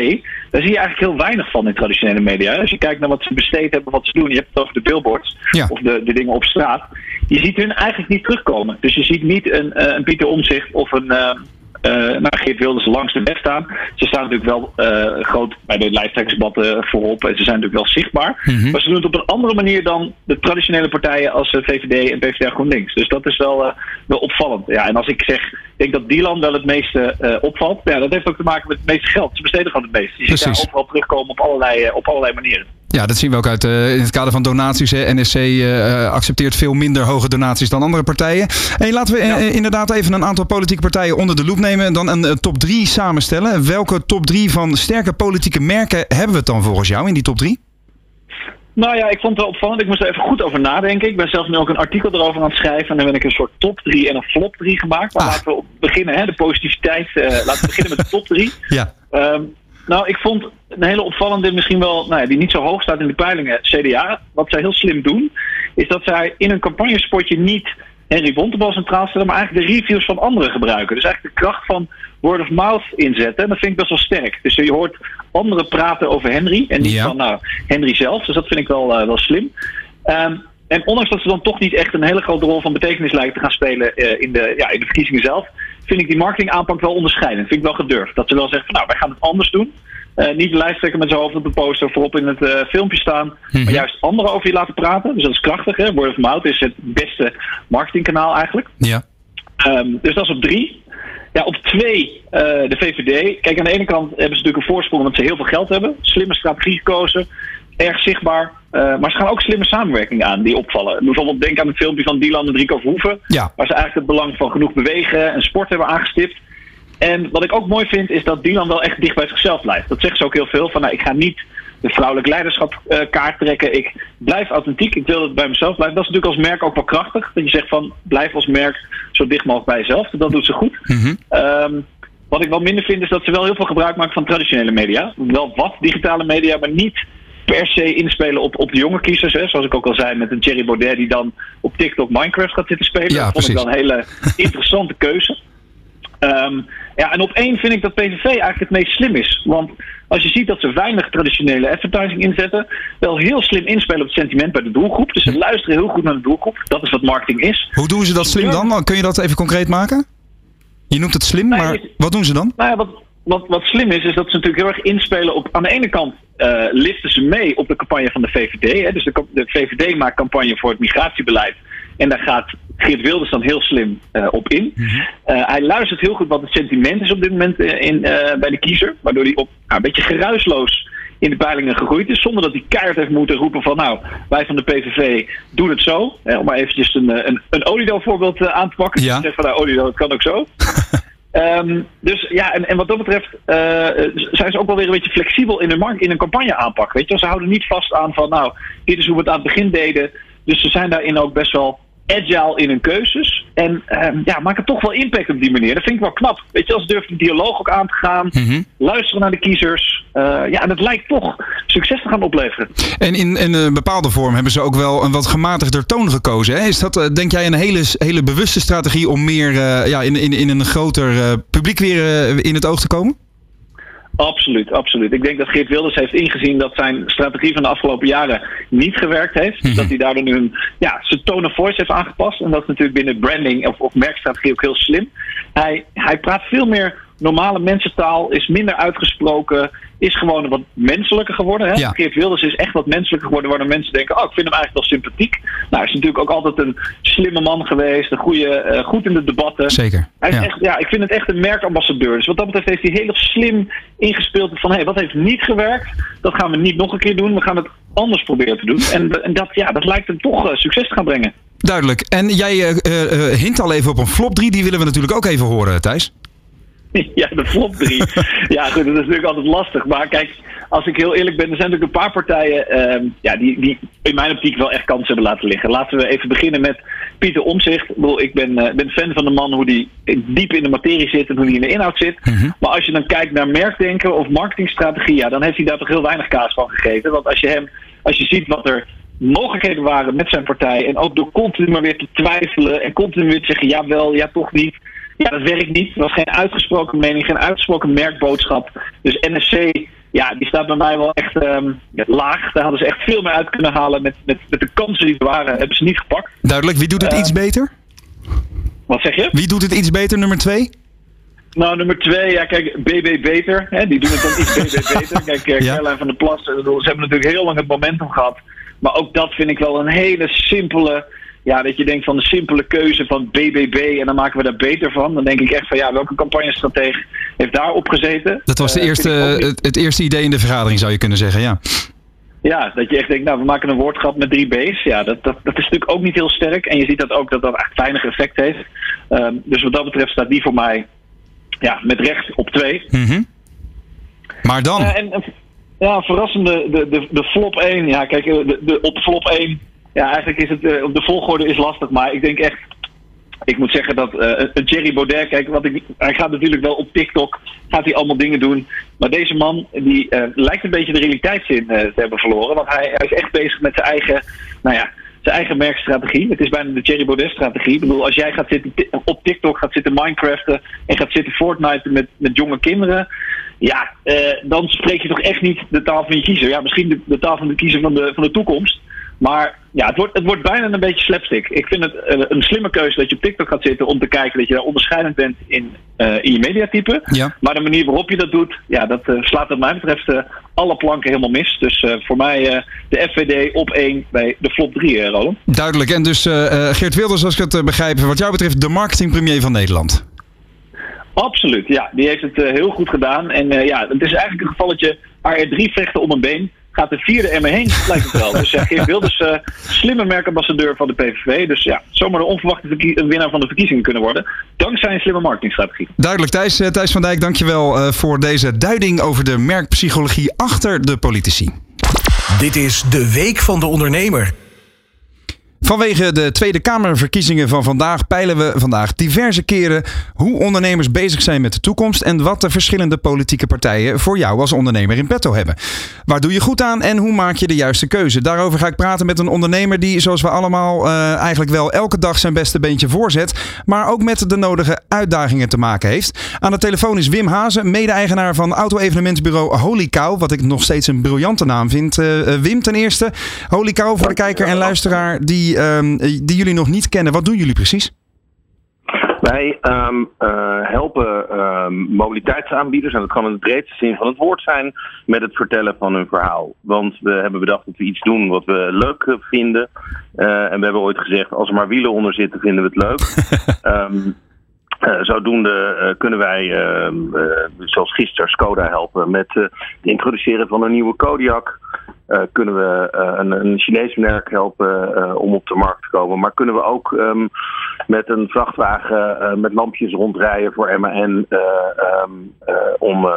Daar zie je eigenlijk heel weinig van in traditionele media. Als je kijkt naar wat ze besteed hebben, wat ze doen, je hebt het over de billboards ja. of de, de dingen op straat. Je ziet hun eigenlijk niet terugkomen. Dus je ziet niet een, uh, een Pieter Omzicht of een, uh, nou, Geert Wilders langs de weg staan. Ze staan natuurlijk wel uh, groot bij de lijsttrekkersdebatten voorop. En ze zijn natuurlijk wel zichtbaar. Mm -hmm. Maar ze doen het op een andere manier dan de traditionele partijen als VVD en PvdA GroenLinks. Dus dat is wel, wel opvallend. Ja, en als ik zeg, ik denk dat Dylan wel het meeste opvalt. Ja, dat heeft ook te maken met het meeste geld. Ze besteden gewoon het meeste. Je ziet daar overal terugkomen op allerlei, op allerlei manieren. Ja, dat zien we ook uit uh, in het kader van donaties. Hè. NSC uh, accepteert veel minder hoge donaties dan andere partijen. Hey, laten we ja. uh, inderdaad even een aantal politieke partijen onder de loep nemen. En dan een top 3 samenstellen. Welke top 3 van sterke politieke merken hebben we het dan volgens jou in die top 3? Nou ja, ik vond het wel opvallend. Ik moest er even goed over nadenken. Ik ben zelf nu ook een artikel erover aan het schrijven. En dan heb ik een soort top 3 en een flop 3 gemaakt. Maar ah. laten we beginnen, hè, de positiviteit. laten we beginnen met de top 3. Ja. Um, nou, ik vond een hele opvallende, misschien wel, nou ja, die niet zo hoog staat in de peilingen, CDA. Wat zij heel slim doen, is dat zij in een campagnespotje niet Henry Bontebal centraal stellen, maar eigenlijk de reviews van anderen gebruiken. Dus eigenlijk de kracht van word of mouth inzetten. En dat vind ik best wel sterk. Dus je hoort anderen praten over Henry en niet ja. van nou, Henry zelf. Dus dat vind ik wel, uh, wel slim. Um, en ondanks dat ze dan toch niet echt een hele grote rol van betekenis lijken te gaan spelen uh, in, de, ja, in de verkiezingen zelf, vind ik die marketingaanpak wel onderscheidend. Vind ik wel gedurfd. Dat ze wel zeggen van nou, wij gaan het anders doen. Uh, niet de lijsttrekker met zijn hoofd op de poster voorop in het uh, filmpje staan. Mhm. Maar juist anderen over je laten praten. Dus dat is krachtig. Hè? Word of mouth is het beste marketingkanaal eigenlijk. Ja. Um, dus dat is op drie. Ja, op twee uh, de VVD. Kijk, aan de ene kant hebben ze natuurlijk een voorsprong omdat ze heel veel geld hebben. Slimme strategie gekozen. Erg zichtbaar. Uh, maar ze gaan ook slimme samenwerking aan die opvallen. Bijvoorbeeld denk aan het filmpje van Dylan en Rico Verhoeven. Ja. Waar ze eigenlijk het belang van genoeg bewegen en sport hebben aangestipt. En wat ik ook mooi vind, is dat Dylan wel echt dicht bij zichzelf blijft. Dat zegt ze ook heel veel. Van nou, ik ga niet de vrouwelijk leiderschap uh, kaart trekken. Ik blijf authentiek. Ik wil dat het bij mezelf blijft. Dat is natuurlijk als merk ook wel krachtig. Dat je zegt van blijf als merk zo dicht mogelijk bij jezelf. Dat doet ze goed. Mhm. Ehm, wat ik wel minder vind is dat ze wel heel veel gebruik maken van traditionele media. Wel wat digitale media, maar niet per se inspelen op, op de jonge kiezers. Hè. Zoals ik ook al zei met een Jerry Baudet die dan op TikTok Minecraft gaat zitten spelen. Ja, dat vond ik wel een hele interessante keuze. Ehm, ja, en op één vind ik dat PVV eigenlijk het meest slim is. Want als je ziet dat ze weinig traditionele advertising inzetten, wel heel slim inspelen op het sentiment bij de doelgroep. Dus ze luisteren heel goed naar de doelgroep. Dat is wat marketing is. Hoe doen ze dat slim dan? Kun je dat even concreet maken? Je noemt het slim, maar wat doen ze dan? Nou ja, wat, wat, wat slim is, is dat ze natuurlijk heel erg inspelen op. Aan de ene kant eh, liften ze mee op de campagne van de VVD. Hè, dus de, de VVD maakt campagne voor het migratiebeleid. En daar gaat Geert Wilders dan heel slim eh, op in. Eh, hij luistert heel goed wat het sentiment is op dit moment in, bij de kiezer. Waardoor hij op, nou, een beetje geruisloos in de peilingen gegroeid is. Zonder dat hij keihard heeft moeten roepen van nou, wij van de PVV doen het zo. Hè, om maar eventjes een, een, een Olido voorbeeld aan te pakken. Ja. Dus van nou, Olido, het kan ook zo. Ehm, dus ja, en, en wat dat betreft eh, zijn ze ook wel weer een beetje flexibel in hun, markt, in hun campagne aanpak. Weet je, ze houden niet vast aan van, nou, dit is hoe we het aan het begin deden. Dus ze zijn daarin ook best wel agile in hun keuzes. En ehm, ja, maken toch wel impact op die manier. Dat vind ik wel knap. Weet je, als ze durven de dialoog ook aan te gaan, Mhm. luisteren naar de kiezers. Eh, ja, en het lijkt toch succes te gaan opleveren. En in, in een bepaalde vorm hebben ze ook wel een wat gematigder toon gekozen. Hè? Is dat, eh, denk jij, een hele, hele bewuste strategie om meer eh, ja, in, in, in een groter publiek weer in het oog te komen? Absoluut, absoluut. Ik denk dat Geert Wilders heeft ingezien dat zijn strategie van de afgelopen jaren niet gewerkt heeft. Dus dat hij daardoor nu een, ja, zijn tone of voice heeft aangepast. En dat is natuurlijk binnen branding of, of merkstrategie ook heel slim. Hij, hij praat veel meer normale mensentaal, is minder uitgesproken, is gewoon wat menselijker geworden. Hè? Ja. Geert Wilders is echt wat menselijker geworden, waardoor mensen denken, oh, ik vind hem eigenlijk wel sympathiek. Nou, hij is natuurlijk ook altijd een slimme man geweest, een goede, eh, goed in de debatten. Zeker. Hij is Ja. echt, ja, ik vind het echt een merkambassadeur. Dus wat dat betreft heeft hij heel slim ingespeeld van hé, wat heeft niet gewerkt, dat gaan we niet nog een keer doen. We gaan het anders proberen te doen. En, en dat, ja, dat lijkt hem toch eh, succes te gaan brengen. Duidelijk. En jij eh, hint al even op een flop 3. Die willen we natuurlijk ook even horen, Thijs. ja, de flop 3. ja, goed, dat is natuurlijk altijd lastig. Maar kijk, als ik heel eerlijk ben, er zijn natuurlijk een paar partijen ehm, ja, die, die in mijn optiek wel echt kansen hebben laten liggen. Laten we even beginnen met Pieter Omzicht. Ik, bedoel, ik ben, eh, ben fan van de man hoe die diep in de materie zit en hoe die in de inhoud zit. Maar als je dan kijkt naar merkdenken of marketingstrategie, ja, dan heeft hij daar toch heel weinig kaas van gegeven. Want als je hem, als je ziet wat er mogelijkheden waren met zijn partij en ook door continu maar weer te twijfelen en continu weer te zeggen ja wel, ja toch niet. Ja, dat werkt niet. Er was geen uitgesproken mening, geen uitgesproken merkboodschap. Dus NSC, ja, die staat bij mij wel echt ja, laag. Daar hadden ze echt veel meer uit kunnen halen. Met, met, met de kansen die er waren, hebben ze niet gepakt. Duidelijk. Wie doet het Eh, iets beter? Wat zeg je? Wie doet het iets beter, nummer 2? Nou, nummer twee, ja, kijk, BB Beter. Hè, die doen het dan iets BB Beter. Kijk, eh, Ja. Caroline van der Plas, eh, ze hebben natuurlijk heel lang het momentum gehad. Maar ook dat vind ik wel een hele simpele. Ja, dat je denkt van de simpele keuze van BBB en dan maken we daar beter van. Dan denk ik echt van ja, welke campagnestratege heeft daar op gezeten? Dat was de Eh, eerste, het, het eerste idee in de vergadering, zou je kunnen zeggen. Ja. Ja, dat je echt denkt, nou, we maken een woordgrap met drie B's. Ja, dat, dat, dat is natuurlijk ook niet heel sterk. En je ziet dat ook dat dat echt weinig effect heeft. Ehm, dus wat dat betreft staat die voor mij ja, met recht op twee. Mhm. Maar dan? Ja, en, ja, verrassende, de, de, de flop 1. Ja, kijk, eh, de, de, op flop 1. Ja, eigenlijk is het, eh, de volgorde is lastig. Maar ik denk echt, ik moet zeggen dat eh, een Jerry Baudet, kijk, wat ik, hij gaat natuurlijk wel op TikTok, gaat hij allemaal dingen doen. Maar deze man, die eh, lijkt een beetje de realiteitszin te hebben verloren. Want hij, hij is echt bezig met zijn eigen, nou ja, zijn eigen merkstrategie. Het is bijna de Jerry Baudet strategie. Ik bedoel, als jij gaat zitten, op TikTok gaat zitten Minecraften en gaat zitten Fortnite met, met jonge kinderen. Ja, dan spreek je toch echt niet de taal van je kiezer. Ja, misschien de, de taal van de kiezer van de, van de toekomst. Maar ja, het wordt, het wordt bijna een beetje slapstick. Ik vind het eh, een slimme keuze dat je op TikTok gaat zitten om te kijken dat je daar onderscheidend bent in, eh, in je mediatype. Ja. Maar de manier waarop je dat doet, ja, dat eh, slaat wat mij betreft alle planken helemaal mis. Dus voor mij de FVD op 1 bij de flop 3, eh, Roland. Duidelijk. En dus Geert Wilders, als ik het begrijp, wat jou betreft de marketingpremier van Nederland. Absoluut, ja. Die heeft het heel goed gedaan. En ja, het is eigenlijk een gevalletje AR3 vechten om een been. Gaat de vierde er mee heen, lijkt het wel. Dus ja, Geert Wilders, eh slimme merkambassadeur van de PVV. Dus ja, zomaar de onverwachte winnaar van de verkiezingen kunnen worden. Dankzij een slimme marketingstrategie. Duidelijk, Thijs, eh, Thijs van Dijk, dankjewel eh, voor deze duiding over de merkpsychologie achter de politici. Dit is de Week van de Ondernemer. Vanwege de Tweede Kamerverkiezingen van vandaag peilen we vandaag diverse keren hoe ondernemers bezig zijn met de toekomst en wat de verschillende politieke partijen voor jou als ondernemer in petto hebben. Waar doe je goed aan en hoe maak je de juiste keuze? Daarover ga ik praten met een ondernemer die, zoals we allemaal, uh, eigenlijk wel elke dag zijn beste beentje voorzet, maar ook met de nodige uitdagingen te maken heeft. Aan de telefoon is Wim Hazen, mede-eigenaar van auto-evenementsbureau Holy Cow, wat ik nog steeds een briljante naam vind. Uh, Wim ten eerste, Holy Cow voor de kijker en luisteraar die die, ehm, die jullie nog niet kennen. Wat doen jullie precies? Wij um, uh, helpen um, mobiliteitsaanbieders, en dat kan in de breedste zin van het woord zijn, met het vertellen van hun verhaal. Want we hebben bedacht dat we iets doen wat we leuk vinden. Uh, en we hebben ooit gezegd, als er maar wielen onder zitten, vinden we het leuk. um, uh, zodoende kunnen wij, zoals gisteren, Skoda helpen met het introduceren van een nieuwe Kodiak. Kunnen we een, een Chinees merk helpen om op de markt te komen. Maar kunnen we ook um, met een vrachtwagen met lampjes rondrijden voor MAN. Um, om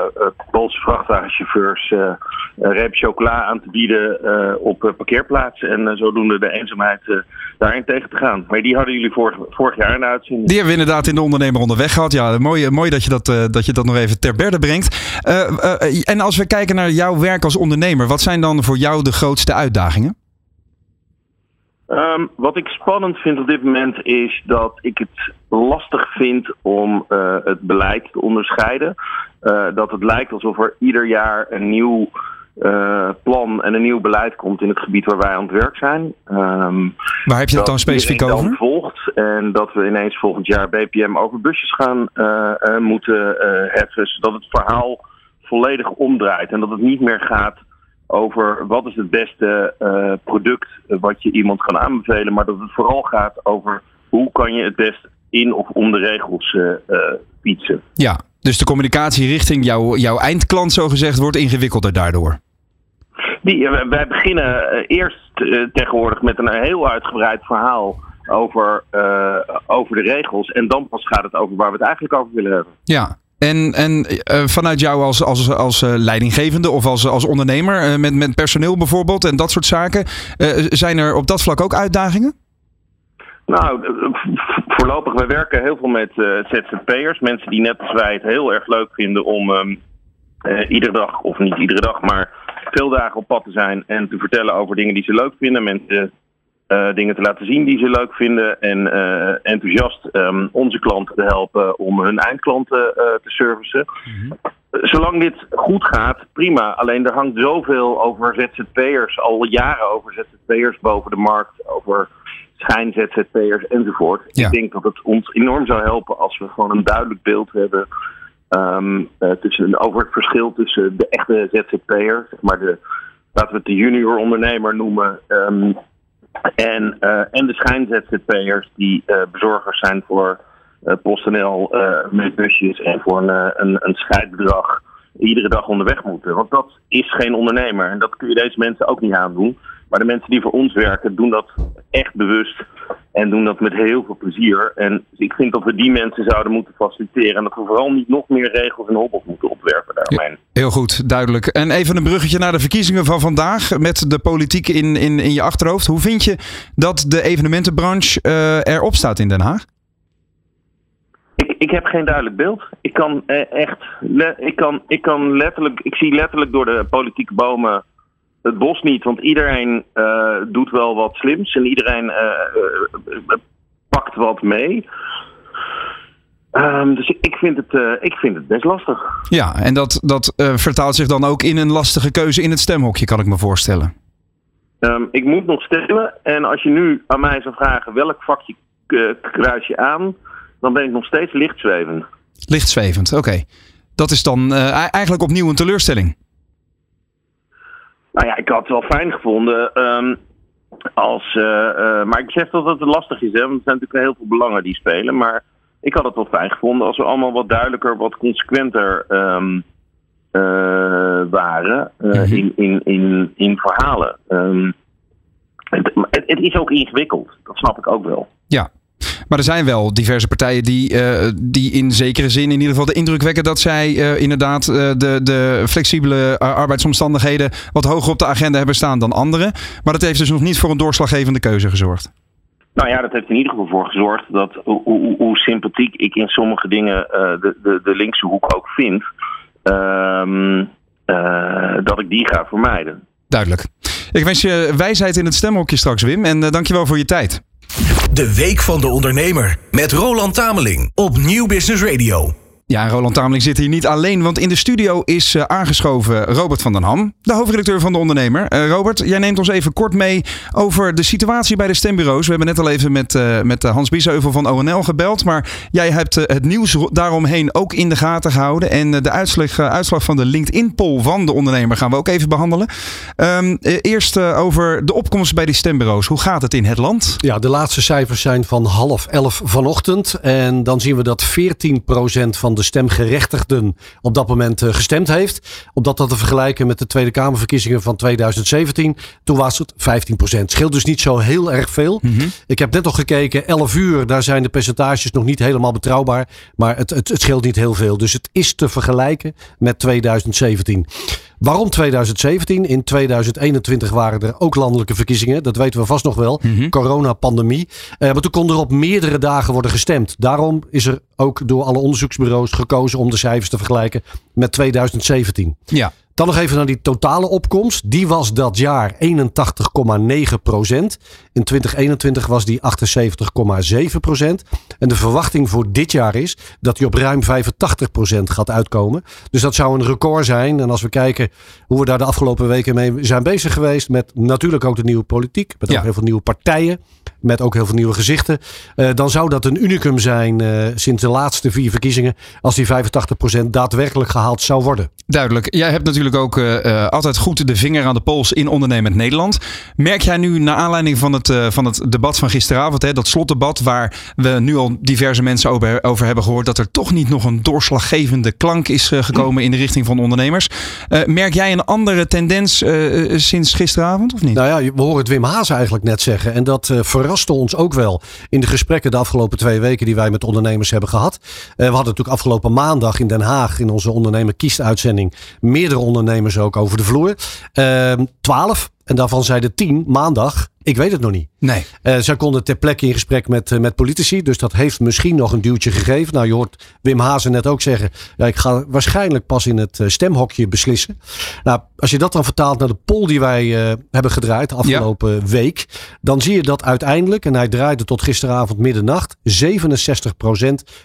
Poolse vrachtwagenchauffeurs een reep chocola aan te bieden op parkeerplaatsen. En zodoende de eenzaamheid daarin tegen te gaan. Maar die hadden jullie vorig, vorig jaar in de uitzending. Die hebben we inderdaad in de onderneming onderweg gehad. Ja, mooi, mooi dat, je dat, dat je dat nog even ter berde brengt. En als we kijken naar jouw werk als ondernemer, wat zijn dan voor jou de grootste uitdagingen? Um, wat ik spannend vind op dit moment is dat ik het lastig vind om het beleid te onderscheiden. dat het lijkt alsof er ieder jaar een nieuw uh, plan en een nieuw beleid komt in het gebied waar wij aan het werk zijn. Um, waar heb je dat dan specifiek over? Dan volgt en dat we ineens volgend jaar BPM over busjes gaan moeten heffen, zodat het verhaal volledig omdraait en dat het niet meer gaat over wat is het beste product wat je iemand kan aanbevelen, maar dat het vooral gaat over hoe kan je het best in of om de regels fietsen. Ja, dus de communicatie richting jouw, jouw eindklant, zo gezegd, wordt ingewikkelder daardoor. Die, wij beginnen eerst tegenwoordig met een heel uitgebreid verhaal over, uh, over de regels. En dan pas gaat het over waar we het eigenlijk over willen hebben. Ja. En, en uh, vanuit jou als, als, als uh, leidinggevende of als, als ondernemer, met, met personeel bijvoorbeeld en dat soort zaken, zijn er op dat vlak ook uitdagingen? Nou, voorlopig, we werken heel veel met ZZP'ers. Mensen die net als wij het heel erg leuk vinden om uh, iedere dag, of niet iedere dag, maar veel dagen op pad te zijn en te vertellen over dingen die ze leuk vinden. Mensen uh, dingen te laten zien die ze leuk vinden en enthousiast um, onze klanten te helpen om hun eindklanten te servicen. Mm-hmm. Zolang dit goed gaat, prima. Alleen er hangt zoveel over ZZP'ers, al jaren over ZZP'ers boven de markt, over schijn-ZZP'ers enzovoort. Ja. Ik denk dat het ons enorm zou helpen als we gewoon een duidelijk beeld hebben um, uh, tussen, over het verschil tussen de echte ZZP'er, zeg maar de, laten we het de junior ondernemer noemen, um, en, uh, en de schijn-ZZP'ers die uh, bezorgers zijn voor PostNL met busjes en voor een, een, een scheidbedrag iedere dag onderweg moeten. Want dat is geen ondernemer en dat kun je deze mensen ook niet aandoen. Maar de mensen die voor ons werken, doen dat echt bewust. En doen dat met heel veel plezier. En ik vind dat we die mensen zouden moeten faciliteren. En dat we vooral niet nog meer regels en hobbels moeten opwerpen daaromheen. Heel goed, duidelijk. En even een bruggetje naar de verkiezingen van vandaag. Met de politiek in, in, in je achterhoofd. Hoe vind je dat de evenementenbranche uh, erop staat in Den Haag? Ik, ik heb geen duidelijk beeld. Ik kan eh, echt. Ik kan, ik kan letterlijk. Ik zie letterlijk door de politieke bomen het bos niet, want iedereen uh, doet wel wat slims en iedereen uh, uh, pakt wat mee. Um, dus ik, vind het, ik vind het best lastig. Ja, en dat, dat vertaalt zich dan ook in een lastige keuze in het stemhokje, kan ik me voorstellen. Um, ik moet nog stemmen en als je nu aan mij zou vragen welk vakje kruis je aan, dan ben ik nog steeds lichtzwevend. Lichtzwevend, oké. Dat is dan eigenlijk opnieuw een teleurstelling. Nou ja, ik had het wel fijn gevonden. Um, als, uh, uh, maar ik zeg dat het lastig is, hè, want er zijn natuurlijk heel veel belangen die spelen. Maar ik had het wel fijn gevonden als we allemaal wat duidelijker, wat consequenter um, uh, waren mm-hmm. in, in, in, in verhalen. Um, het, het, het, is ook ingewikkeld, dat snap ik ook wel. Ja, Maar er zijn wel diverse partijen die, die in zekere zin in ieder geval de indruk wekken dat zij inderdaad de, de flexibele arbeidsomstandigheden wat hoger op de agenda hebben staan dan anderen. Maar dat heeft dus nog niet voor een doorslaggevende keuze gezorgd. Nou ja, dat heeft in ieder geval voor gezorgd dat hoe, hoe, hoe sympathiek ik in sommige dingen de, de, de linkse hoek ook vind. Ehm, dat ik die ga vermijden. Duidelijk. Ik wens je wijsheid in het stemhokje straks, Wim. En dankjewel voor je tijd. De Week van de Ondernemer met Roland Tameling op Nieuw Business Radio. Ja, Roland Tameling zit hier niet alleen, want in de studio is uh, aangeschoven Robert van den Ham, de hoofdredacteur van de Ondernemer. Uh, Robert, jij neemt ons even kort mee over de situatie bij de stembureaus. We hebben net al even met, uh, met Hans Biesheuvel van ONL gebeld, maar jij hebt het nieuws daaromheen ook in de gaten gehouden. En de uitslag, uitslag van de LinkedIn-poll van de Ondernemer gaan we ook even behandelen. Um, eerst over de opkomst bij die stembureaus. Hoe gaat het in het land? Ja, de laatste cijfers zijn van half elf vanochtend. En dan zien we dat 14% van de de stemgerechtigden op dat moment uh, gestemd heeft. Om dat te vergelijken met de Tweede Kamerverkiezingen van 2017. Toen was het 15%. Scheelt dus niet zo heel erg veel. Mm -hmm. Ik heb net al gekeken, 11 uur, daar zijn de percentages nog niet helemaal betrouwbaar. Maar het, het, het scheelt niet heel veel. Dus het is te vergelijken met 2017. Waarom 2017? In 2021 waren er ook landelijke verkiezingen. Dat weten we vast nog wel. Mm -hmm. Corona-pandemie. Uh, maar toen kon er op meerdere dagen worden gestemd. Daarom is er ook door alle onderzoeksbureaus gekozen om de cijfers te vergelijken met 2017. Ja. Dan nog even naar die totale opkomst. Die was dat jaar 81,9 procent. In 2021 was die 78,7 procent. En de verwachting voor dit jaar is dat die op ruim 85 procent gaat uitkomen. Dus dat zou een record zijn. En als we kijken hoe we daar de afgelopen weken mee zijn bezig geweest. Met natuurlijk ook de nieuwe politiek. Met ook ja. heel veel nieuwe partijen. Met ook heel veel nieuwe gezichten. Uh, dan zou dat een unicum zijn uh, sinds de laatste vier verkiezingen. Als die 85 procent daadwerkelijk gehaald zou worden. Duidelijk. Jij hebt natuurlijk ook uh, altijd goed de vinger aan de pols in ondernemend Nederland. Merk jij nu, naar aanleiding van het, uh, van het debat van gisteravond, hè, dat slotdebat, waar we nu al diverse mensen over, over hebben gehoord, dat er toch niet nog een doorslaggevende klank is gekomen in de richting van ondernemers. merk jij een andere tendens sinds gisteravond of niet? Nou ja, we horen het Wim Haas eigenlijk net zeggen. En dat verraste ons ook wel in de gesprekken de afgelopen twee weken die wij met ondernemers hebben gehad. we hadden natuurlijk afgelopen maandag in Den Haag in onze ondernemer kiest uitzending meerdere ondernemers ook over de vloer. Twaalf. en daarvan zeiden tien maandag. Ik weet het nog niet. Nee. Uh, zij konden ter plekke in gesprek met, uh, met politici. Dus dat heeft misschien nog een duwtje gegeven. Nou, je hoort Wim Hazen net ook zeggen. Ja, ik ga waarschijnlijk pas in het uh, stemhokje beslissen. Nou, als je dat dan vertaalt naar de poll die wij hebben gedraaid de afgelopen ja. week. Dan zie je dat uiteindelijk, en hij draaide tot gisteravond middernacht. 67%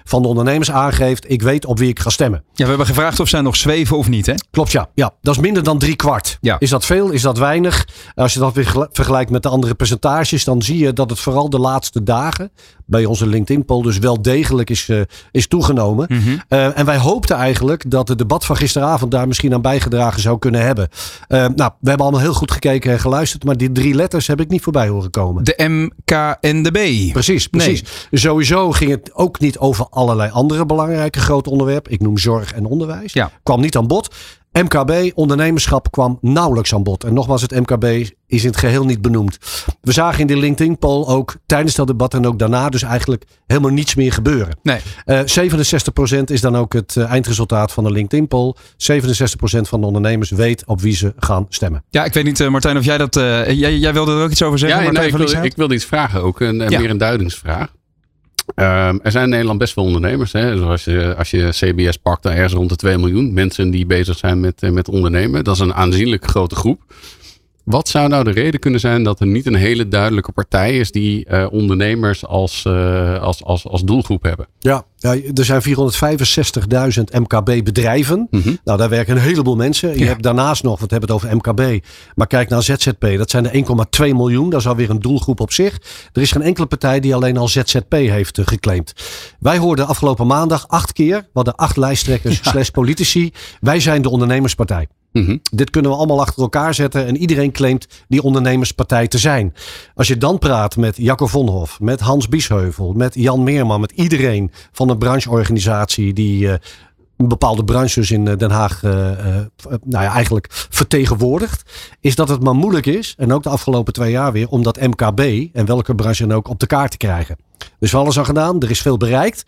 van de ondernemers aangeeft. Ik weet op wie ik ga stemmen. Ja, we hebben gevraagd of zij nog zweven of niet, hè? Klopt, ja. ja dat is minder dan drie kwart. Ja. Is dat veel? Is dat weinig? Als je dat weer vergelijkt met de andere percentages, dan zie je dat het vooral de laatste dagen bij onze LinkedIn-poll dus wel degelijk is, uh, is toegenomen. Mhm. Uh, en wij hoopten eigenlijk dat het debat van gisteravond daar misschien aan bijgedragen zou kunnen hebben. Uh, nou, we hebben allemaal heel goed gekeken en geluisterd, maar die drie letters heb ik niet voorbij horen komen. De M, K en de B. Precies, precies. Nee. Sowieso ging het ook niet over allerlei andere belangrijke grote onderwerpen. Ik noem zorg en onderwijs. Ja. Kwam niet aan bod. MKB, ondernemerschap, kwam nauwelijks aan bod. En nogmaals, het MKB is in het geheel niet benoemd. We zagen in de LinkedIn-poll ook tijdens dat debat en ook daarna dus eigenlijk helemaal niets meer gebeuren. Nee. Uh, 67% is dan ook het uh, eindresultaat van de LinkedIn-poll. 67% van de ondernemers weet op wie ze gaan stemmen. Ja, ik weet niet, uh, Martijn, of jij dat. Jij, jij, wilde er ook iets over zeggen? Ja, nee, ik, wilde, ik wilde iets vragen ook. Een, ja. Meer een duidingsvraag. Um, er zijn in Nederland best wel ondernemers. Hè? Zoals je, als je CBS pakt, dan ergens rond de 2 miljoen mensen die bezig zijn met, met ondernemen. Dat is een aanzienlijk grote groep. Wat zou nou de reden kunnen zijn dat er niet een hele duidelijke partij is die uh, ondernemers als, uh, als, als, als doelgroep hebben? Ja, ja er zijn 465.000 MKB-bedrijven. Mhm. Nou, daar werken een heleboel mensen. Je ja. hebt daarnaast nog, we hebben het over MKB, maar kijk naar ZZP. Dat zijn er 1,2 miljoen. Dat is alweer een doelgroep op zich. Er is geen enkele partij die alleen al ZZP heeft uh, geclaimd. Wij hoorden afgelopen maandag acht keer, we hadden acht lijsttrekkers ja. slash politici. Wij zijn de ondernemerspartij. Mm -hmm. Dit kunnen we allemaal achter elkaar zetten en iedereen claimt die ondernemerspartij te zijn. Als je dan praat met Jacco Vonhof, met Hans Biesheuvel, met Jan Meerman, met iedereen van een brancheorganisatie die uh, bepaalde branches in Den Haag uh, uh, nou ja, eigenlijk vertegenwoordigt, is dat het maar moeilijk is, en ook de afgelopen twee jaar weer, om dat MKB en welke branche dan ook op de kaart te krijgen. Er is alles aan gedaan, er is veel bereikt.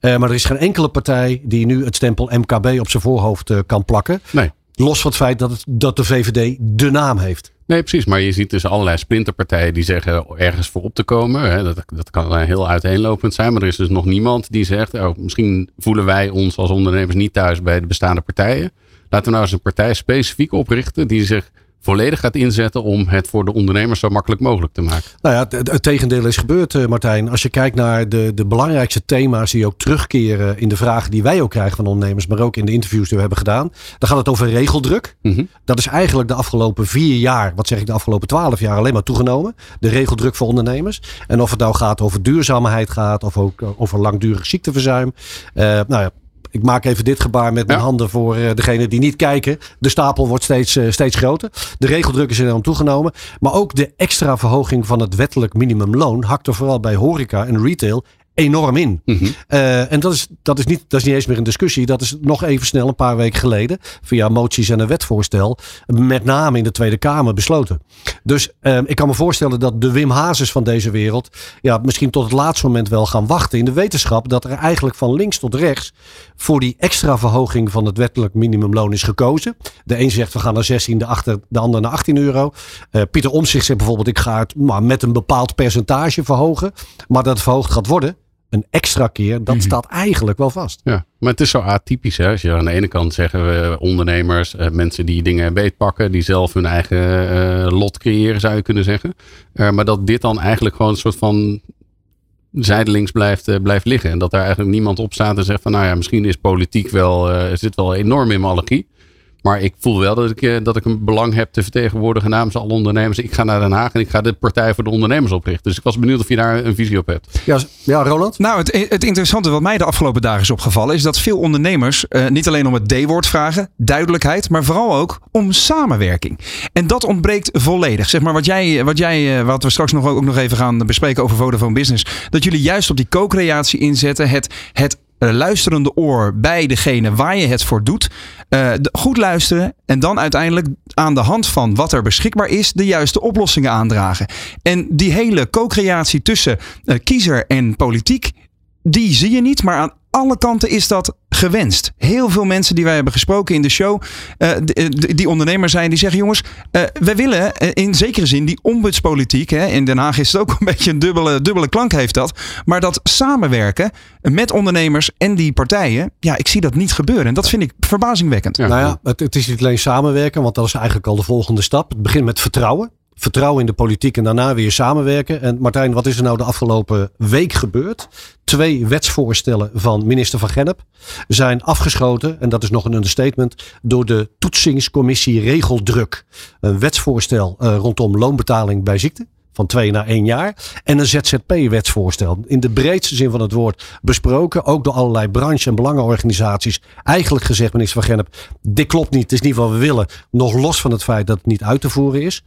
maar er is geen enkele partij die nu het stempel MKB op zijn voorhoofd kan plakken. Nee. Los van het feit dat, het, dat de VVD de naam heeft. Nee, precies. Maar je ziet dus allerlei splinterpartijen die zeggen ergens voor op te komen. Hè. Dat, dat kan heel uiteenlopend zijn. Maar er is dus nog niemand die zegt, oh, misschien voelen wij ons als ondernemers niet thuis bij de bestaande partijen. Laten we nou eens een partij specifiek oprichten die zich volledig gaat inzetten om het voor de ondernemers zo makkelijk mogelijk te maken. Nou ja, het, tegendeel is gebeurd, eh, Martijn. Als je kijkt naar de, de belangrijkste thema's die ook terugkeren in de vragen die wij ook krijgen van ondernemers, maar ook in de interviews die we hebben gedaan, dan gaat het over regeldruk. Mhm. Dat is eigenlijk de afgelopen vier jaar, wat zeg ik, de afgelopen twaalf jaar alleen maar toegenomen. De regeldruk voor ondernemers. En of het nou gaat over duurzaamheid gaat, of ook over langdurig ziekteverzuim. Uh, nou ja, ik maak even dit gebaar met mijn handen voor uh, degene die niet kijken. De stapel wordt steeds, uh, steeds groter. De regeldruk is enorm toegenomen. Maar ook de extra verhoging van het wettelijk minimumloon hakte vooral bij horeca en retail enorm in. Mhm. Eh, en dat is, dat, is niet, dat is niet eens meer een discussie. Dat is nog even snel, een paar weken geleden, via moties en een wetvoorstel, met name in de Tweede Kamer besloten. Dus uh, ik kan me voorstellen dat de Wim Hazes van deze wereld, ja, misschien tot het laatste moment wel gaan wachten in de wetenschap dat er eigenlijk van links tot rechts voor die extra verhoging van het wettelijk minimumloon is gekozen. De een zegt we gaan naar 16, de, achter, de ander naar 18 euro. Uh, Pieter Omtzigt zegt bijvoorbeeld ik ga het maar met een bepaald percentage verhogen, maar dat het verhoogd gaat worden een extra keer, dat mhm. staat eigenlijk wel vast. Ja, maar het is zo atypisch. Hè? Als je aan de ene kant zeggen we ondernemers, eh, mensen die dingen beetpakken, die zelf hun eigen uh, lot creëren, zou je kunnen zeggen. Uh, maar dat dit dan eigenlijk gewoon een soort van zijdelings blijft, blijft liggen. En dat daar eigenlijk niemand op staat en zegt van nou ja, misschien is politiek wel, zit wel enorm in mijn allergie. Maar ik voel wel dat ik, eh, dat ik een belang heb te vertegenwoordigen namens alle ondernemers. Ik ga naar Den Haag en ik ga de Partij voor de Ondernemers oprichten. Dus ik was benieuwd of je daar een visie op hebt. Ja, ja Roland? Nou, het, het interessante wat mij de afgelopen dagen is opgevallen... is dat veel ondernemers uh, niet alleen om het D-woord vragen, duidelijkheid... maar vooral ook om samenwerking. En dat ontbreekt volledig. Zeg maar wat jij, wat, jij, eh, wat we straks nog, ook nog even gaan bespreken over Vodafone Business... dat jullie juist op die co-creatie inzetten. Het, het luisterende oor bij degene waar je het voor doet. Uh, goed luisteren en dan uiteindelijk aan de hand van wat er beschikbaar is, de juiste oplossingen aandragen. En die hele co-creatie tussen uh, kiezer en politiek, die zie je niet, maar aan alle kanten is dat gewenst. Heel veel mensen die wij hebben gesproken in de show, uh, die, die ondernemers zijn, die zeggen: jongens, uh, wij willen in zekere zin die ombudspolitiek. Hè, in Den Haag is het ook een beetje een dubbele, dubbele klank, heeft dat. Maar dat samenwerken met ondernemers en die partijen, ja, ik zie dat niet gebeuren. En dat vind ik verbazingwekkend. Nou ja, het, het is niet alleen samenwerken, want dat is eigenlijk al de volgende stap. Het begint met vertrouwen vertrouwen in de politiek en daarna weer samenwerken. En Martijn, wat is er nou de afgelopen week gebeurd? Twee wetsvoorstellen van minister van Gennep zijn afgeschoten, en dat is nog een understatement, door de toetsingscommissie Regeldruk. Een wetsvoorstel uh, rondom loonbetaling bij ziekte van twee naar één jaar. En een ZZP-wetsvoorstel. In de breedste zin van het woord besproken. Ook door allerlei branche- en belangenorganisaties. Eigenlijk gezegd, minister van Gennep, dit klopt niet. Het is niet wat we willen. Nog los van het feit dat het niet uit te voeren is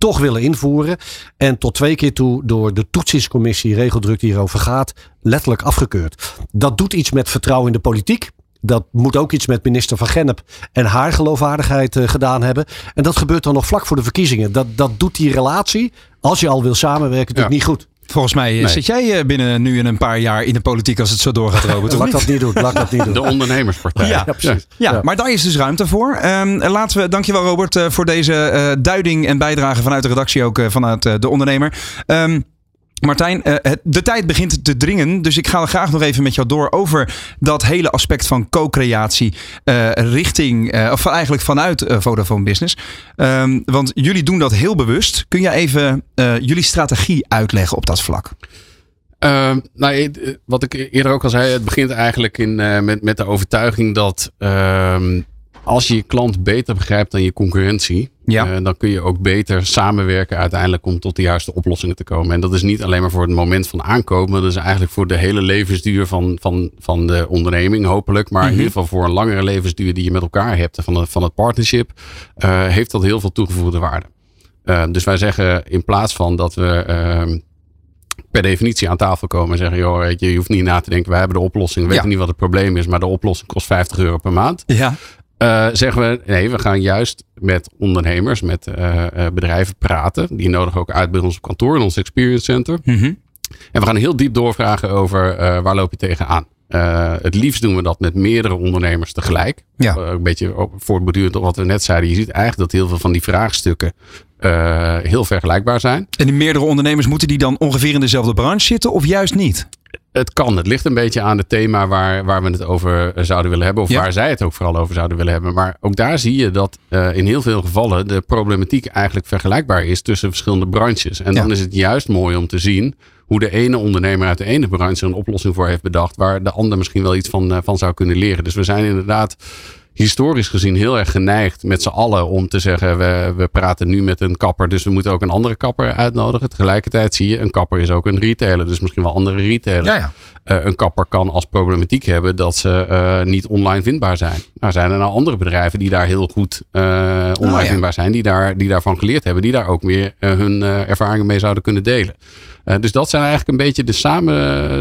toch willen invoeren. En tot twee keer toe door de toetsingscommissie regeldruk die hierover gaat, letterlijk afgekeurd. Dat doet iets met vertrouwen in de politiek. Dat moet ook iets met minister van Gennep en haar geloofwaardigheid uh, gedaan hebben. En dat gebeurt dan nog vlak voor de verkiezingen. Dat, dat doet die relatie, als je al wil samenwerken, natuurlijk niet goed. Volgens mij eh, zit jij eh, binnen nu in een paar jaar in de politiek als het zo doorgaat, Robert. laat dat niet doen. Laat dat niet doen. De ondernemerspartij. Ja, ja precies. Ja, maar daar is dus ruimte voor. Um, laten we, dankjewel Robert voor deze uh, duiding en bijdrage vanuit de redactie ook uh, vanuit de ondernemer. Um, Martijn, eh, de tijd begint te dringen. Dus ik ga graag nog even met jou door over dat hele aspect van co-creatie uh, richting, uh, of eigenlijk vanuit Vodafone Business. Um, want jullie doen dat heel bewust. Kun je even jullie strategie uitleggen op dat vlak? Uh, nou, wat ik eerder ook al zei, het begint eigenlijk in, met, met de overtuiging dat ehm, als je je klant beter begrijpt dan je concurrentie, ja. Uh, dan kun je ook beter samenwerken uiteindelijk om tot de juiste oplossingen te komen. En dat is niet alleen maar voor het moment van aankomen, dat is eigenlijk voor de hele levensduur van, van, van de onderneming, hopelijk. Maar in mhm. ieder geval voor een langere levensduur die je met elkaar hebt van, het, van het partnership, uh, heeft dat heel veel toegevoegde waarde. Uh, dus wij zeggen in plaats van dat we ehm, per definitie aan tafel komen en zeggen: joh, weet je, je hoeft niet na te denken, wij hebben de oplossing. We weten niet wat het probleem is, maar de oplossing kost 50 euro per maand. Ja. Uh, zeggen we, nee, we gaan juist met ondernemers, met uh, bedrijven praten. Die nodigen ook uit bij ons kantoor, in ons Experience Center. Mm En we gaan heel diep doorvragen over waar loop je tegenaan. Het liefst doen we dat met meerdere ondernemers tegelijk. Ja. Een beetje voortbordurend op wat we net zeiden. Je ziet eigenlijk dat heel veel van die vraagstukken heel vergelijkbaar zijn. En die meerdere ondernemers moeten die dan ongeveer in dezelfde branche zitten of juist niet? Het kan. Het ligt een beetje aan het thema waar, waar we het over zouden willen hebben. Of waar zij het ook vooral over zouden willen hebben. Maar ook daar zie je dat uh, in heel veel gevallen de problematiek eigenlijk vergelijkbaar is tussen verschillende branches. En dan is het juist mooi om te zien hoe de ene ondernemer uit de ene branche een oplossing voor heeft bedacht. Waar de ander misschien wel iets van, uh, van zou kunnen leren. Dus we zijn inderdaad historisch gezien heel erg geneigd met z'n allen om te zeggen: we, we praten nu met een kapper, dus we moeten ook een andere kapper uitnodigen. Tegelijkertijd zie je, een kapper is ook een retailer, dus misschien wel andere retailers. Ja, ja. Uh, een kapper kan als problematiek hebben dat ze uh, niet online vindbaar zijn. Nou zijn er nou andere bedrijven die daar heel goed uh, online oh, ja. vindbaar zijn, die, daar, die daarvan geleerd hebben, die daar ook meer hun ervaringen mee zouden kunnen delen. Dus dat zijn eigenlijk een beetje de, samen,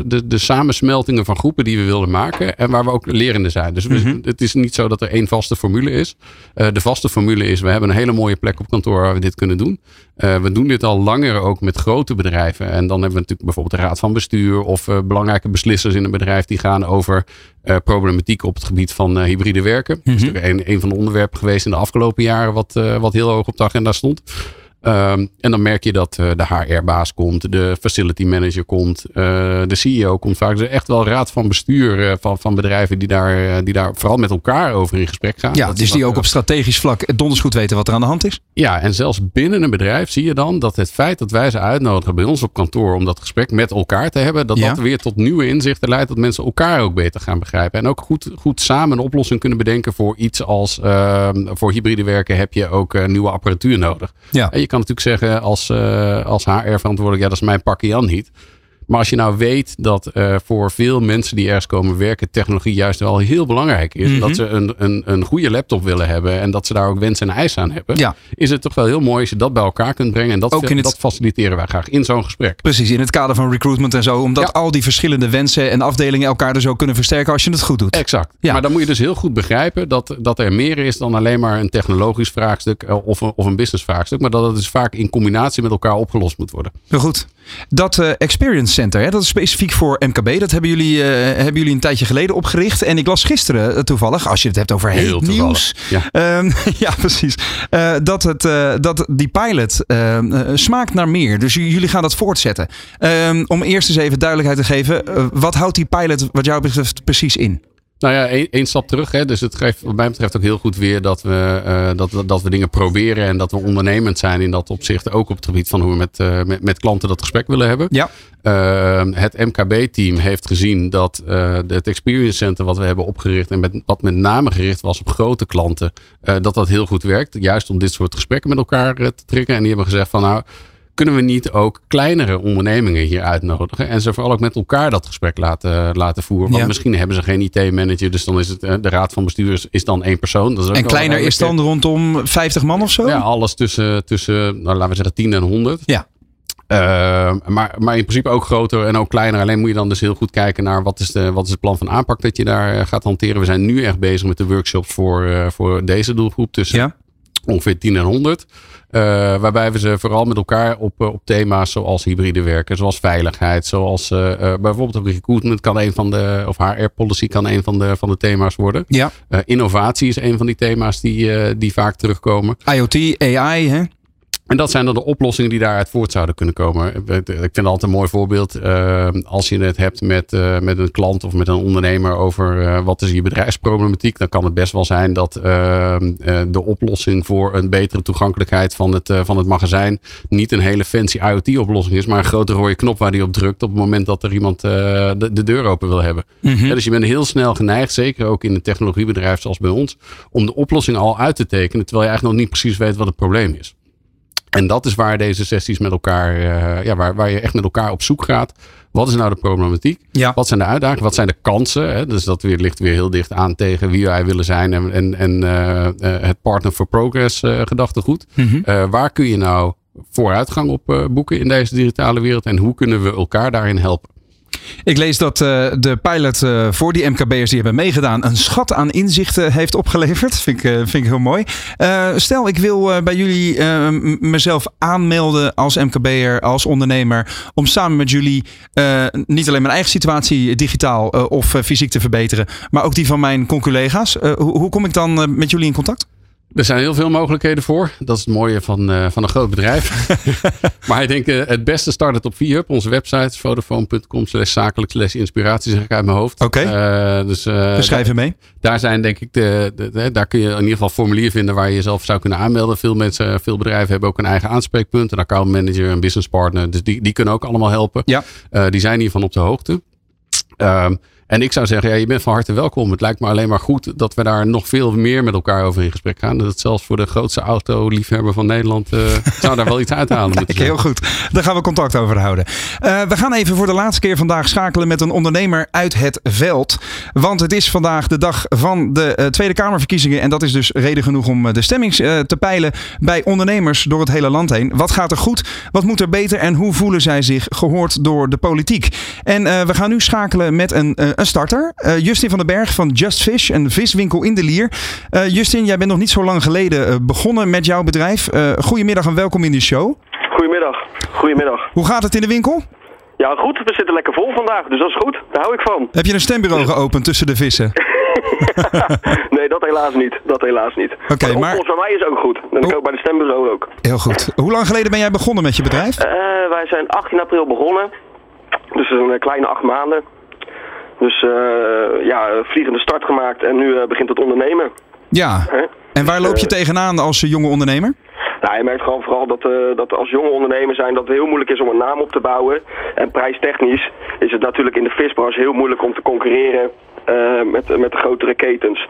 de, de samensmeltingen van groepen die we willen maken en waar we ook lerende zijn. Dus we, mm -hmm. het is niet zo dat er één vaste formule is. de vaste formule is, we hebben een hele mooie plek op kantoor waar we dit kunnen doen. we doen dit al langer ook met grote bedrijven. En dan hebben we natuurlijk bijvoorbeeld de raad van bestuur of belangrijke beslissers in een bedrijf die gaan over problematiek op het gebied van hybride werken. Mm -hmm. Dat is een, een van de onderwerpen geweest in de afgelopen jaren wat, wat heel hoog op de agenda stond. Um, en dan merk je dat uh, de HR-baas komt, de facility manager komt, uh, de CEO komt vaak. Dus echt wel raad van bestuur uh, van, van bedrijven die daar, die daar vooral met elkaar over in gesprek gaan. Ja, dat dus die ook op strategisch vlak donders goed weten wat er aan de hand is. Ja, en zelfs binnen een bedrijf zie je dan dat het feit dat wij ze uitnodigen bij ons op kantoor om dat gesprek met elkaar te hebben, dat ja. dat weer tot nieuwe inzichten leidt, dat mensen elkaar ook beter gaan begrijpen. En ook goed, goed samen een oplossing kunnen bedenken voor iets als ehm, voor hybride werken heb je ook nieuwe apparatuur nodig. Ja. En je kan natuurlijk zeggen als, uh, als HR-verantwoordelijk, ja, dat is mijn pakje aan niet. Maar als je nou weet dat uh, voor veel mensen die ergens komen werken, technologie juist wel heel belangrijk is. Mm -hmm. Dat ze een, een, een goede laptop willen hebben en dat ze daar ook wensen en eisen aan hebben. Ja. Is het toch wel heel mooi als je dat bij elkaar kunt brengen. En dat, ook in het... dat faciliteren wij graag in zo'n gesprek. Precies, in het kader van recruitment en zo. Omdat ja. al die verschillende wensen en afdelingen elkaar dus ook kunnen versterken als je het goed doet. Exact. Ja. Maar dan moet je dus heel goed begrijpen dat, dat er meer is dan alleen maar een technologisch vraagstuk eh, of een, of een business vraagstuk. Maar dat het dus vaak in combinatie met elkaar opgelost moet worden. Heel goed. Dat uh, Experience Center, hè, dat is specifiek voor MKB. Dat hebben jullie, uh, hebben jullie een tijdje geleden opgericht. En ik las gisteren uh, toevallig, als je het hebt over heel nieuws. Ja. Um, ja, precies. dat, het, dat die pilot ehm, smaakt naar meer. Dus jullie gaan dat voortzetten. Um, om eerst eens even duidelijkheid te geven. wat houdt die pilot wat jou betreft precies in? Nou ja, één, één stap terug. Hè. Dus het geeft wat mij betreft ook heel goed weer dat we, uh, dat, dat we dingen proberen en dat we ondernemend zijn in dat opzicht. Ook op het gebied van hoe we met, uh, met, met klanten dat gesprek willen hebben. Ja. Uh, het MKB-team heeft gezien dat het Experience Center wat we hebben opgericht en met, wat met name gericht was op grote klanten, dat dat heel goed werkt. Juist om dit soort gesprekken met elkaar te trekken. En die hebben gezegd van nou kunnen we niet ook kleinere ondernemingen hier uitnodigen en ze vooral ook met elkaar dat gesprek laten, laten voeren? Want ja. misschien hebben ze geen IT-manager, dus dan is het de raad van bestuurders is dan één persoon. Dat is ook en kleiner is dan rondom 50 man of zo? Ja, alles tussen, tussen nou, laten we zeggen 10 en 100. Ja. Uh, maar, maar in principe ook groter en ook kleiner. Alleen moet je dan dus heel goed kijken naar wat is, de, wat is het plan van aanpak dat je daar gaat hanteren. We zijn nu echt bezig met de workshops voor, uh, voor deze doelgroep tussen ja. ongeveer 10 en 100. Uh, waarbij we ze vooral met elkaar op, op thema's zoals hybride werken, zoals veiligheid, zoals uh, uh, bijvoorbeeld recruitment kan een van de, of HR policy kan een van de, van de thema's worden. Ja. innovatie is een van die thema's die, die vaak terugkomen. IoT, AI, hè? En dat zijn dan de oplossingen die daaruit voort zouden kunnen komen. Ik vind het altijd een mooi voorbeeld. Uh, als je het hebt met, uh, met een klant of met een ondernemer over uh, wat is je bedrijfsproblematiek. Dan kan het best wel zijn dat de oplossing voor een betere toegankelijkheid van het, van het magazijn niet een hele fancy IoT oplossing is. Maar een grote rode knop waar die op drukt op het moment dat er iemand de, de, deur open wil hebben. Mm -hmm. ja, dus je bent heel snel geneigd, zeker ook in een technologiebedrijf zoals bij ons, om de oplossing al uit te tekenen. Terwijl je eigenlijk nog niet precies weet wat het probleem is. En dat is waar deze sessies met elkaar, uh, ja, waar, waar je echt met elkaar op zoek gaat. Wat is nou de problematiek? Ja. Wat zijn de uitdagingen? Wat zijn de kansen? Hè? Dus dat weer, ligt weer heel dicht aan tegen wie wij willen zijn en, en, en uh, uh, het Partner for Progress gedachtegoed. Mm -hmm. waar kun je nou vooruitgang op boeken in deze digitale wereld en hoe kunnen we elkaar daarin helpen? Ik lees dat uh, de pilot uh, voor die MKB'ers die hebben meegedaan een schat aan inzichten heeft opgeleverd. Vind ik, uh, vind ik heel mooi. stel, ik wil bij jullie mezelf aanmelden als MKB'er, als ondernemer, om samen met jullie niet alleen mijn eigen situatie digitaal of fysiek te verbeteren, maar ook die van mijn conculega's. Hoe, hoe kom ik dan met jullie in contact? Er zijn heel veel mogelijkheden voor. Dat is het mooie van, uh, van een groot bedrijf. maar ik denk uh, het beste start het op VHub, onze website. Vodafone.com slash zakelijk slash inspiratie zeg ik uit mijn hoofd. Oké, okay. uh, dus, schrijf je mee. Daar zijn denk ik, de, de, daar kun je in ieder geval formulier vinden waar je jezelf zou kunnen aanmelden. Veel mensen, veel bedrijven hebben ook een eigen aanspreekpunt. Een accountmanager, een business partner. Dus die, die kunnen ook allemaal helpen. Ja. die zijn hiervan op de hoogte. Um, en ik zou zeggen, ja, je bent van harte welkom. Het lijkt me alleen maar goed dat we daar nog veel meer met elkaar over in gesprek gaan. Dat het zelfs voor de grootste autoliefhebber van Nederland uh, zou daar wel iets uithalen. Kijk, heel goed. Daar gaan we contact over houden. Uh, we gaan even voor de laatste keer vandaag schakelen met een ondernemer uit het veld. Want het is vandaag de dag van de uh, Tweede Kamerverkiezingen. En dat is dus reden genoeg om de stemming te peilen bij ondernemers door het hele land heen. Wat gaat er goed? Wat moet er beter? En hoe voelen zij zich gehoord door de politiek? En we gaan nu schakelen met een een starter. Uh, Justin van den Berg van Just Fish, een viswinkel in de Lier. Uh, Justin, jij bent nog niet zo lang geleden uh, begonnen met jouw bedrijf. goedemiddag en welkom in de show. Goedemiddag. Goedemiddag. Hoe gaat het in de winkel? Ja, goed. We zitten lekker vol vandaag, dus dat is goed. Daar hou ik van. Heb je een stembureau geopend tussen de vissen? nee, dat helaas niet. Dat helaas niet. Oké, okay, maar... van mij is ook goed. En ik ook bij de stembureau ook. Heel goed. Hoe lang geleden ben jij begonnen met je bedrijf? wij zijn 18 april begonnen. Dus een kleine acht maanden. Dus uh, ja, vliegende start gemaakt en nu uh, begint het ondernemen. Ja, en waar loop je uh, tegenaan als jonge ondernemer? Nou, je merkt gewoon vooral dat, dat als jonge ondernemer zijn dat het heel moeilijk is om een naam op te bouwen. En prijstechnisch is het natuurlijk in de visbranche heel moeilijk om te concurreren met, met de grotere ketens.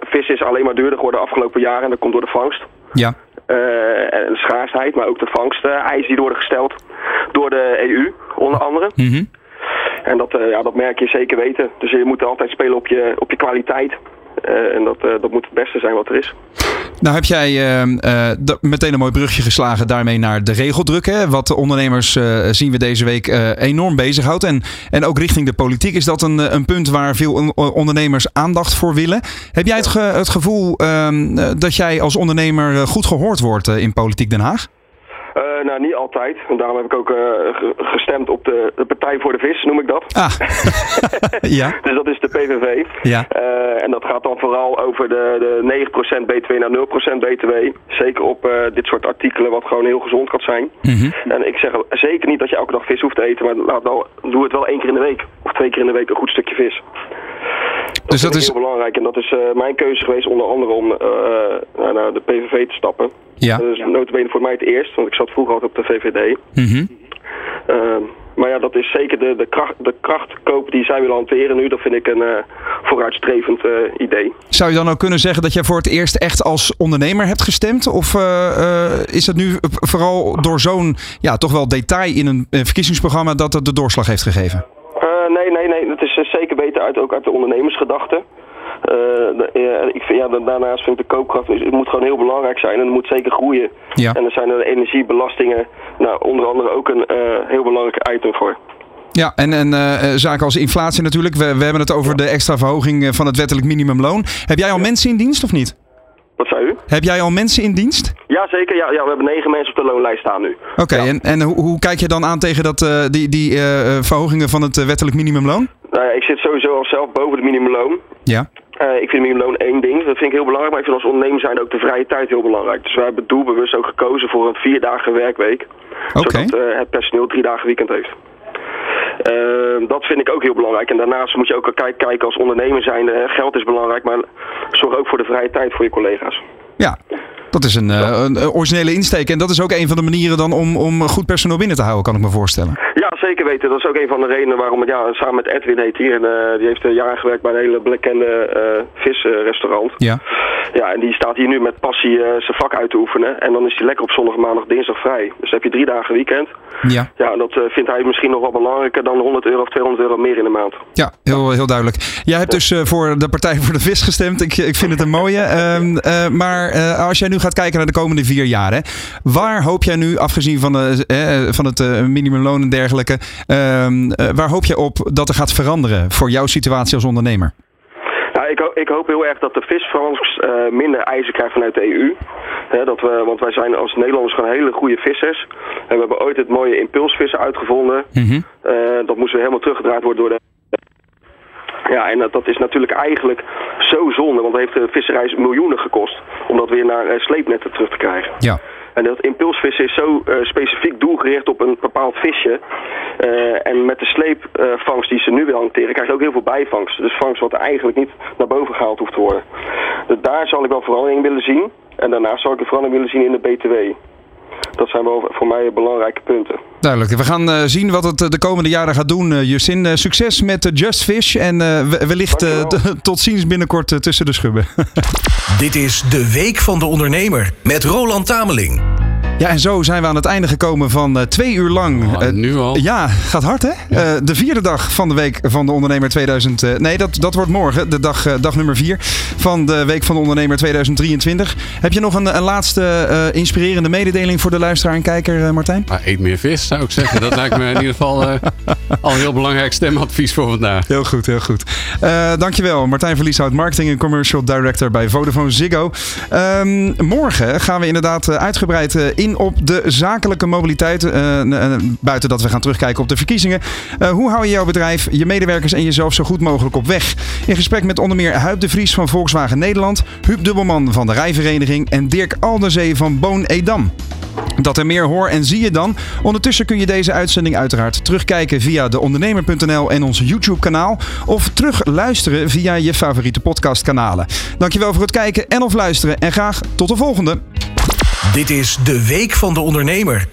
vis is alleen maar duurder geworden de afgelopen jaren en dat komt door de vangst. Ja. en de schaarsheid, maar ook de vangsteisen die worden gesteld door de EU, onder andere. Mm en dat, uh, ja, dat merk je zeker weten. Dus je moet altijd spelen op je, op je kwaliteit. Uh, en dat, uh, dat moet het beste zijn wat er is. Nou heb jij meteen een mooi brugje geslagen daarmee naar de regeldruk. Hè? Wat de ondernemers zien we deze week enorm bezighoudt. En, en ook richting de politiek is dat een, een punt waar veel ondernemers aandacht voor willen. Heb jij het, ge het gevoel ehm, dat jij als ondernemer goed gehoord wordt in Politiek Den Haag? Uh, nou, niet altijd. En daarom heb ik ook uh, gestemd op de, de, Partij voor de Vis, noem ik dat. Ah. ja. Dus dat is de PVV. Ja. Uh, en dat gaat dan vooral over de, de 9% BTW naar 0% BTW. Zeker op dit soort artikelen, wat gewoon heel gezond kan zijn. Mm -hmm. En ik zeg zeker niet dat je elke dag vis hoeft te eten, maar laat wel, doe het wel één keer in de week. Of twee keer in de week een goed stukje vis. Dat dus dat is heel belangrijk en dat is mijn keuze geweest onder andere om naar de PVV te stappen. Ja. Dat is notabene voor mij het eerst, want ik zat vroeger altijd op de VVD. Mm maar ja, dat is zeker de, de, kracht, de krachtkoop die zij willen hanteren nu. Dat vind ik een uh, vooruitstrevend uh, idee. Zou je dan ook kunnen zeggen dat jij voor het eerst echt als ondernemer hebt gestemd? Of uh, is het nu vooral door zo'n ja, toch wel detail in een verkiezingsprogramma dat het de doorslag heeft gegeven? nee, nee, nee. Het is zeker beter uit, ook uit de ondernemersgedachte. Ik vind, ja, daarnaast vind ik de koopkracht het moet gewoon heel belangrijk zijn en het moet zeker groeien. Ja. En er zijn de energiebelastingen nou, onder andere ook een uh, heel belangrijk item voor. Ja, en, en uh, zaken als inflatie natuurlijk. We, we hebben het over de extra verhoging van het wettelijk minimumloon. Heb jij al mensen in dienst of niet? Wat zei u? Heb jij al mensen in dienst? Ja, zeker. Ja, ja we hebben negen mensen op de loonlijst staan nu. Oké, ja. en, en hoe, hoe, kijk je dan aan tegen dat, uh, die, die uh, verhogingen van het wettelijk minimumloon? Nou ja, ik zit sowieso al zelf boven het minimumloon. Ja. Uh, ik vind minimumloon één ding, dat vind ik heel belangrijk, maar ik vind als ondernemer zijn ook de vrije tijd heel belangrijk. Dus wij hebben doelbewust ook gekozen voor een vier dagen werkweek, okay. zodat uh, het personeel drie dagen weekend heeft. Uh, dat vind ik ook heel belangrijk. En daarnaast moet je ook kijken als ondernemer zijn. geld is belangrijk, maar zorg ook voor de vrije tijd voor je collega's. Ja, dat is een, uh, een, originele insteek. En dat is ook een van de manieren dan om, om goed personeel binnen te houden, kan ik me voorstellen. Zeker weten. Dat is ook een van de redenen waarom, ja, samen met Edwin heet hier. En, uh, die heeft jaren gewerkt bij een hele bekende uh, visrestaurant. Ja. Ja, en die staat hier nu met passie zijn vak uit te oefenen. En dan is hij lekker op zondag, maandag, dinsdag vrij. Dus dan heb je drie dagen weekend. Ja. Ja, dat vindt hij misschien nog wel belangrijker dan 100 euro of 200 euro meer in de maand. Ja, heel, heel duidelijk. Jij hebt dus voor de Partij voor de Vis gestemd. Ik, ik vind het een mooie. Ehm, maar als jij nu gaat kijken naar de komende vier jaar, hè, waar hoop jij nu, afgezien van, de, van het minimumloon en dergelijke, ehm, waar hoop je op dat er gaat veranderen voor jouw situatie als ondernemer? Nou, ik, ik, hoop heel erg dat de visvangst uh, minder eisen krijgt vanuit de EU. Dat we, want wij zijn als Nederlanders gewoon hele goede vissers. En we hebben ooit het mooie impulsvissen uitgevonden. Mhm. Eh, dat moest weer helemaal teruggedraaid worden door de... Ja, en dat, dat is natuurlijk eigenlijk zo zonde, want het heeft de visserij miljoenen gekost om dat weer naar uh, sleepnetten terug te krijgen. Ja. En dat impulsvissen is zo uh, specifiek doelgericht op een bepaald visje. Uh, en met de sleepvangst die ze nu wil hanteren, krijg je ook heel veel bijvangst. Dus vangst wat eigenlijk niet naar boven gehaald hoeft te worden. Dus daar zal ik wel verandering willen zien. En daarnaast zal ik een verandering willen zien in de BTW. Dat zijn wel voor mij belangrijke punten. Duidelijk. We gaan uh, zien wat het de komende jaren gaat doen, uh, Justin. Uh, succes met Just Fish en wellicht tot ziens binnenkort tussen de schubben. Dit is de Week van de Ondernemer met Roland Tameling. Ja, en zo zijn we aan het einde gekomen van uh, twee uur lang. Oh, nu al? ja, gaat hard hè? Ja. Uh, de vierde dag van de Week van de Ondernemer 2000. Uh, nee, dat, dat wordt morgen, de dag, dag nummer vier van de Week van de Ondernemer 2023. Heb je nog een, een laatste inspirerende mededeling voor de luisteraar en kijker, Martijn? Ah, eet meer vis, zou ik zeggen. Dat lijkt me in ieder geval al een heel belangrijk stemadvies voor vandaag. Heel goed, heel goed. dankjewel, Martijn Verlieshout, Marketing en Commercial Director bij Vodafone Ziggo. Um, morgen gaan we inderdaad uitgebreid in op de zakelijke mobiliteit. Uh, buiten dat we gaan terugkijken op de verkiezingen. Uh, hoe hou je jouw bedrijf, je medewerkers en jezelf zo goed mogelijk op weg? In gesprek met onder meer Huip de Vries van Volkswagen Nederland, Huub Dubbelman van de Rijvereniging en Dirk Aldenzee van Boon Edam. Dat er meer hoor en zie je dan. Ondertussen kun je deze uitzending uiteraard terugkijken via deondernemer.nl en ons YouTube kanaal. Of terug luisteren via je favoriete podcastkanalen. Dankjewel voor het kijken en of luisteren en graag tot de volgende. Dit is de Week van de Ondernemer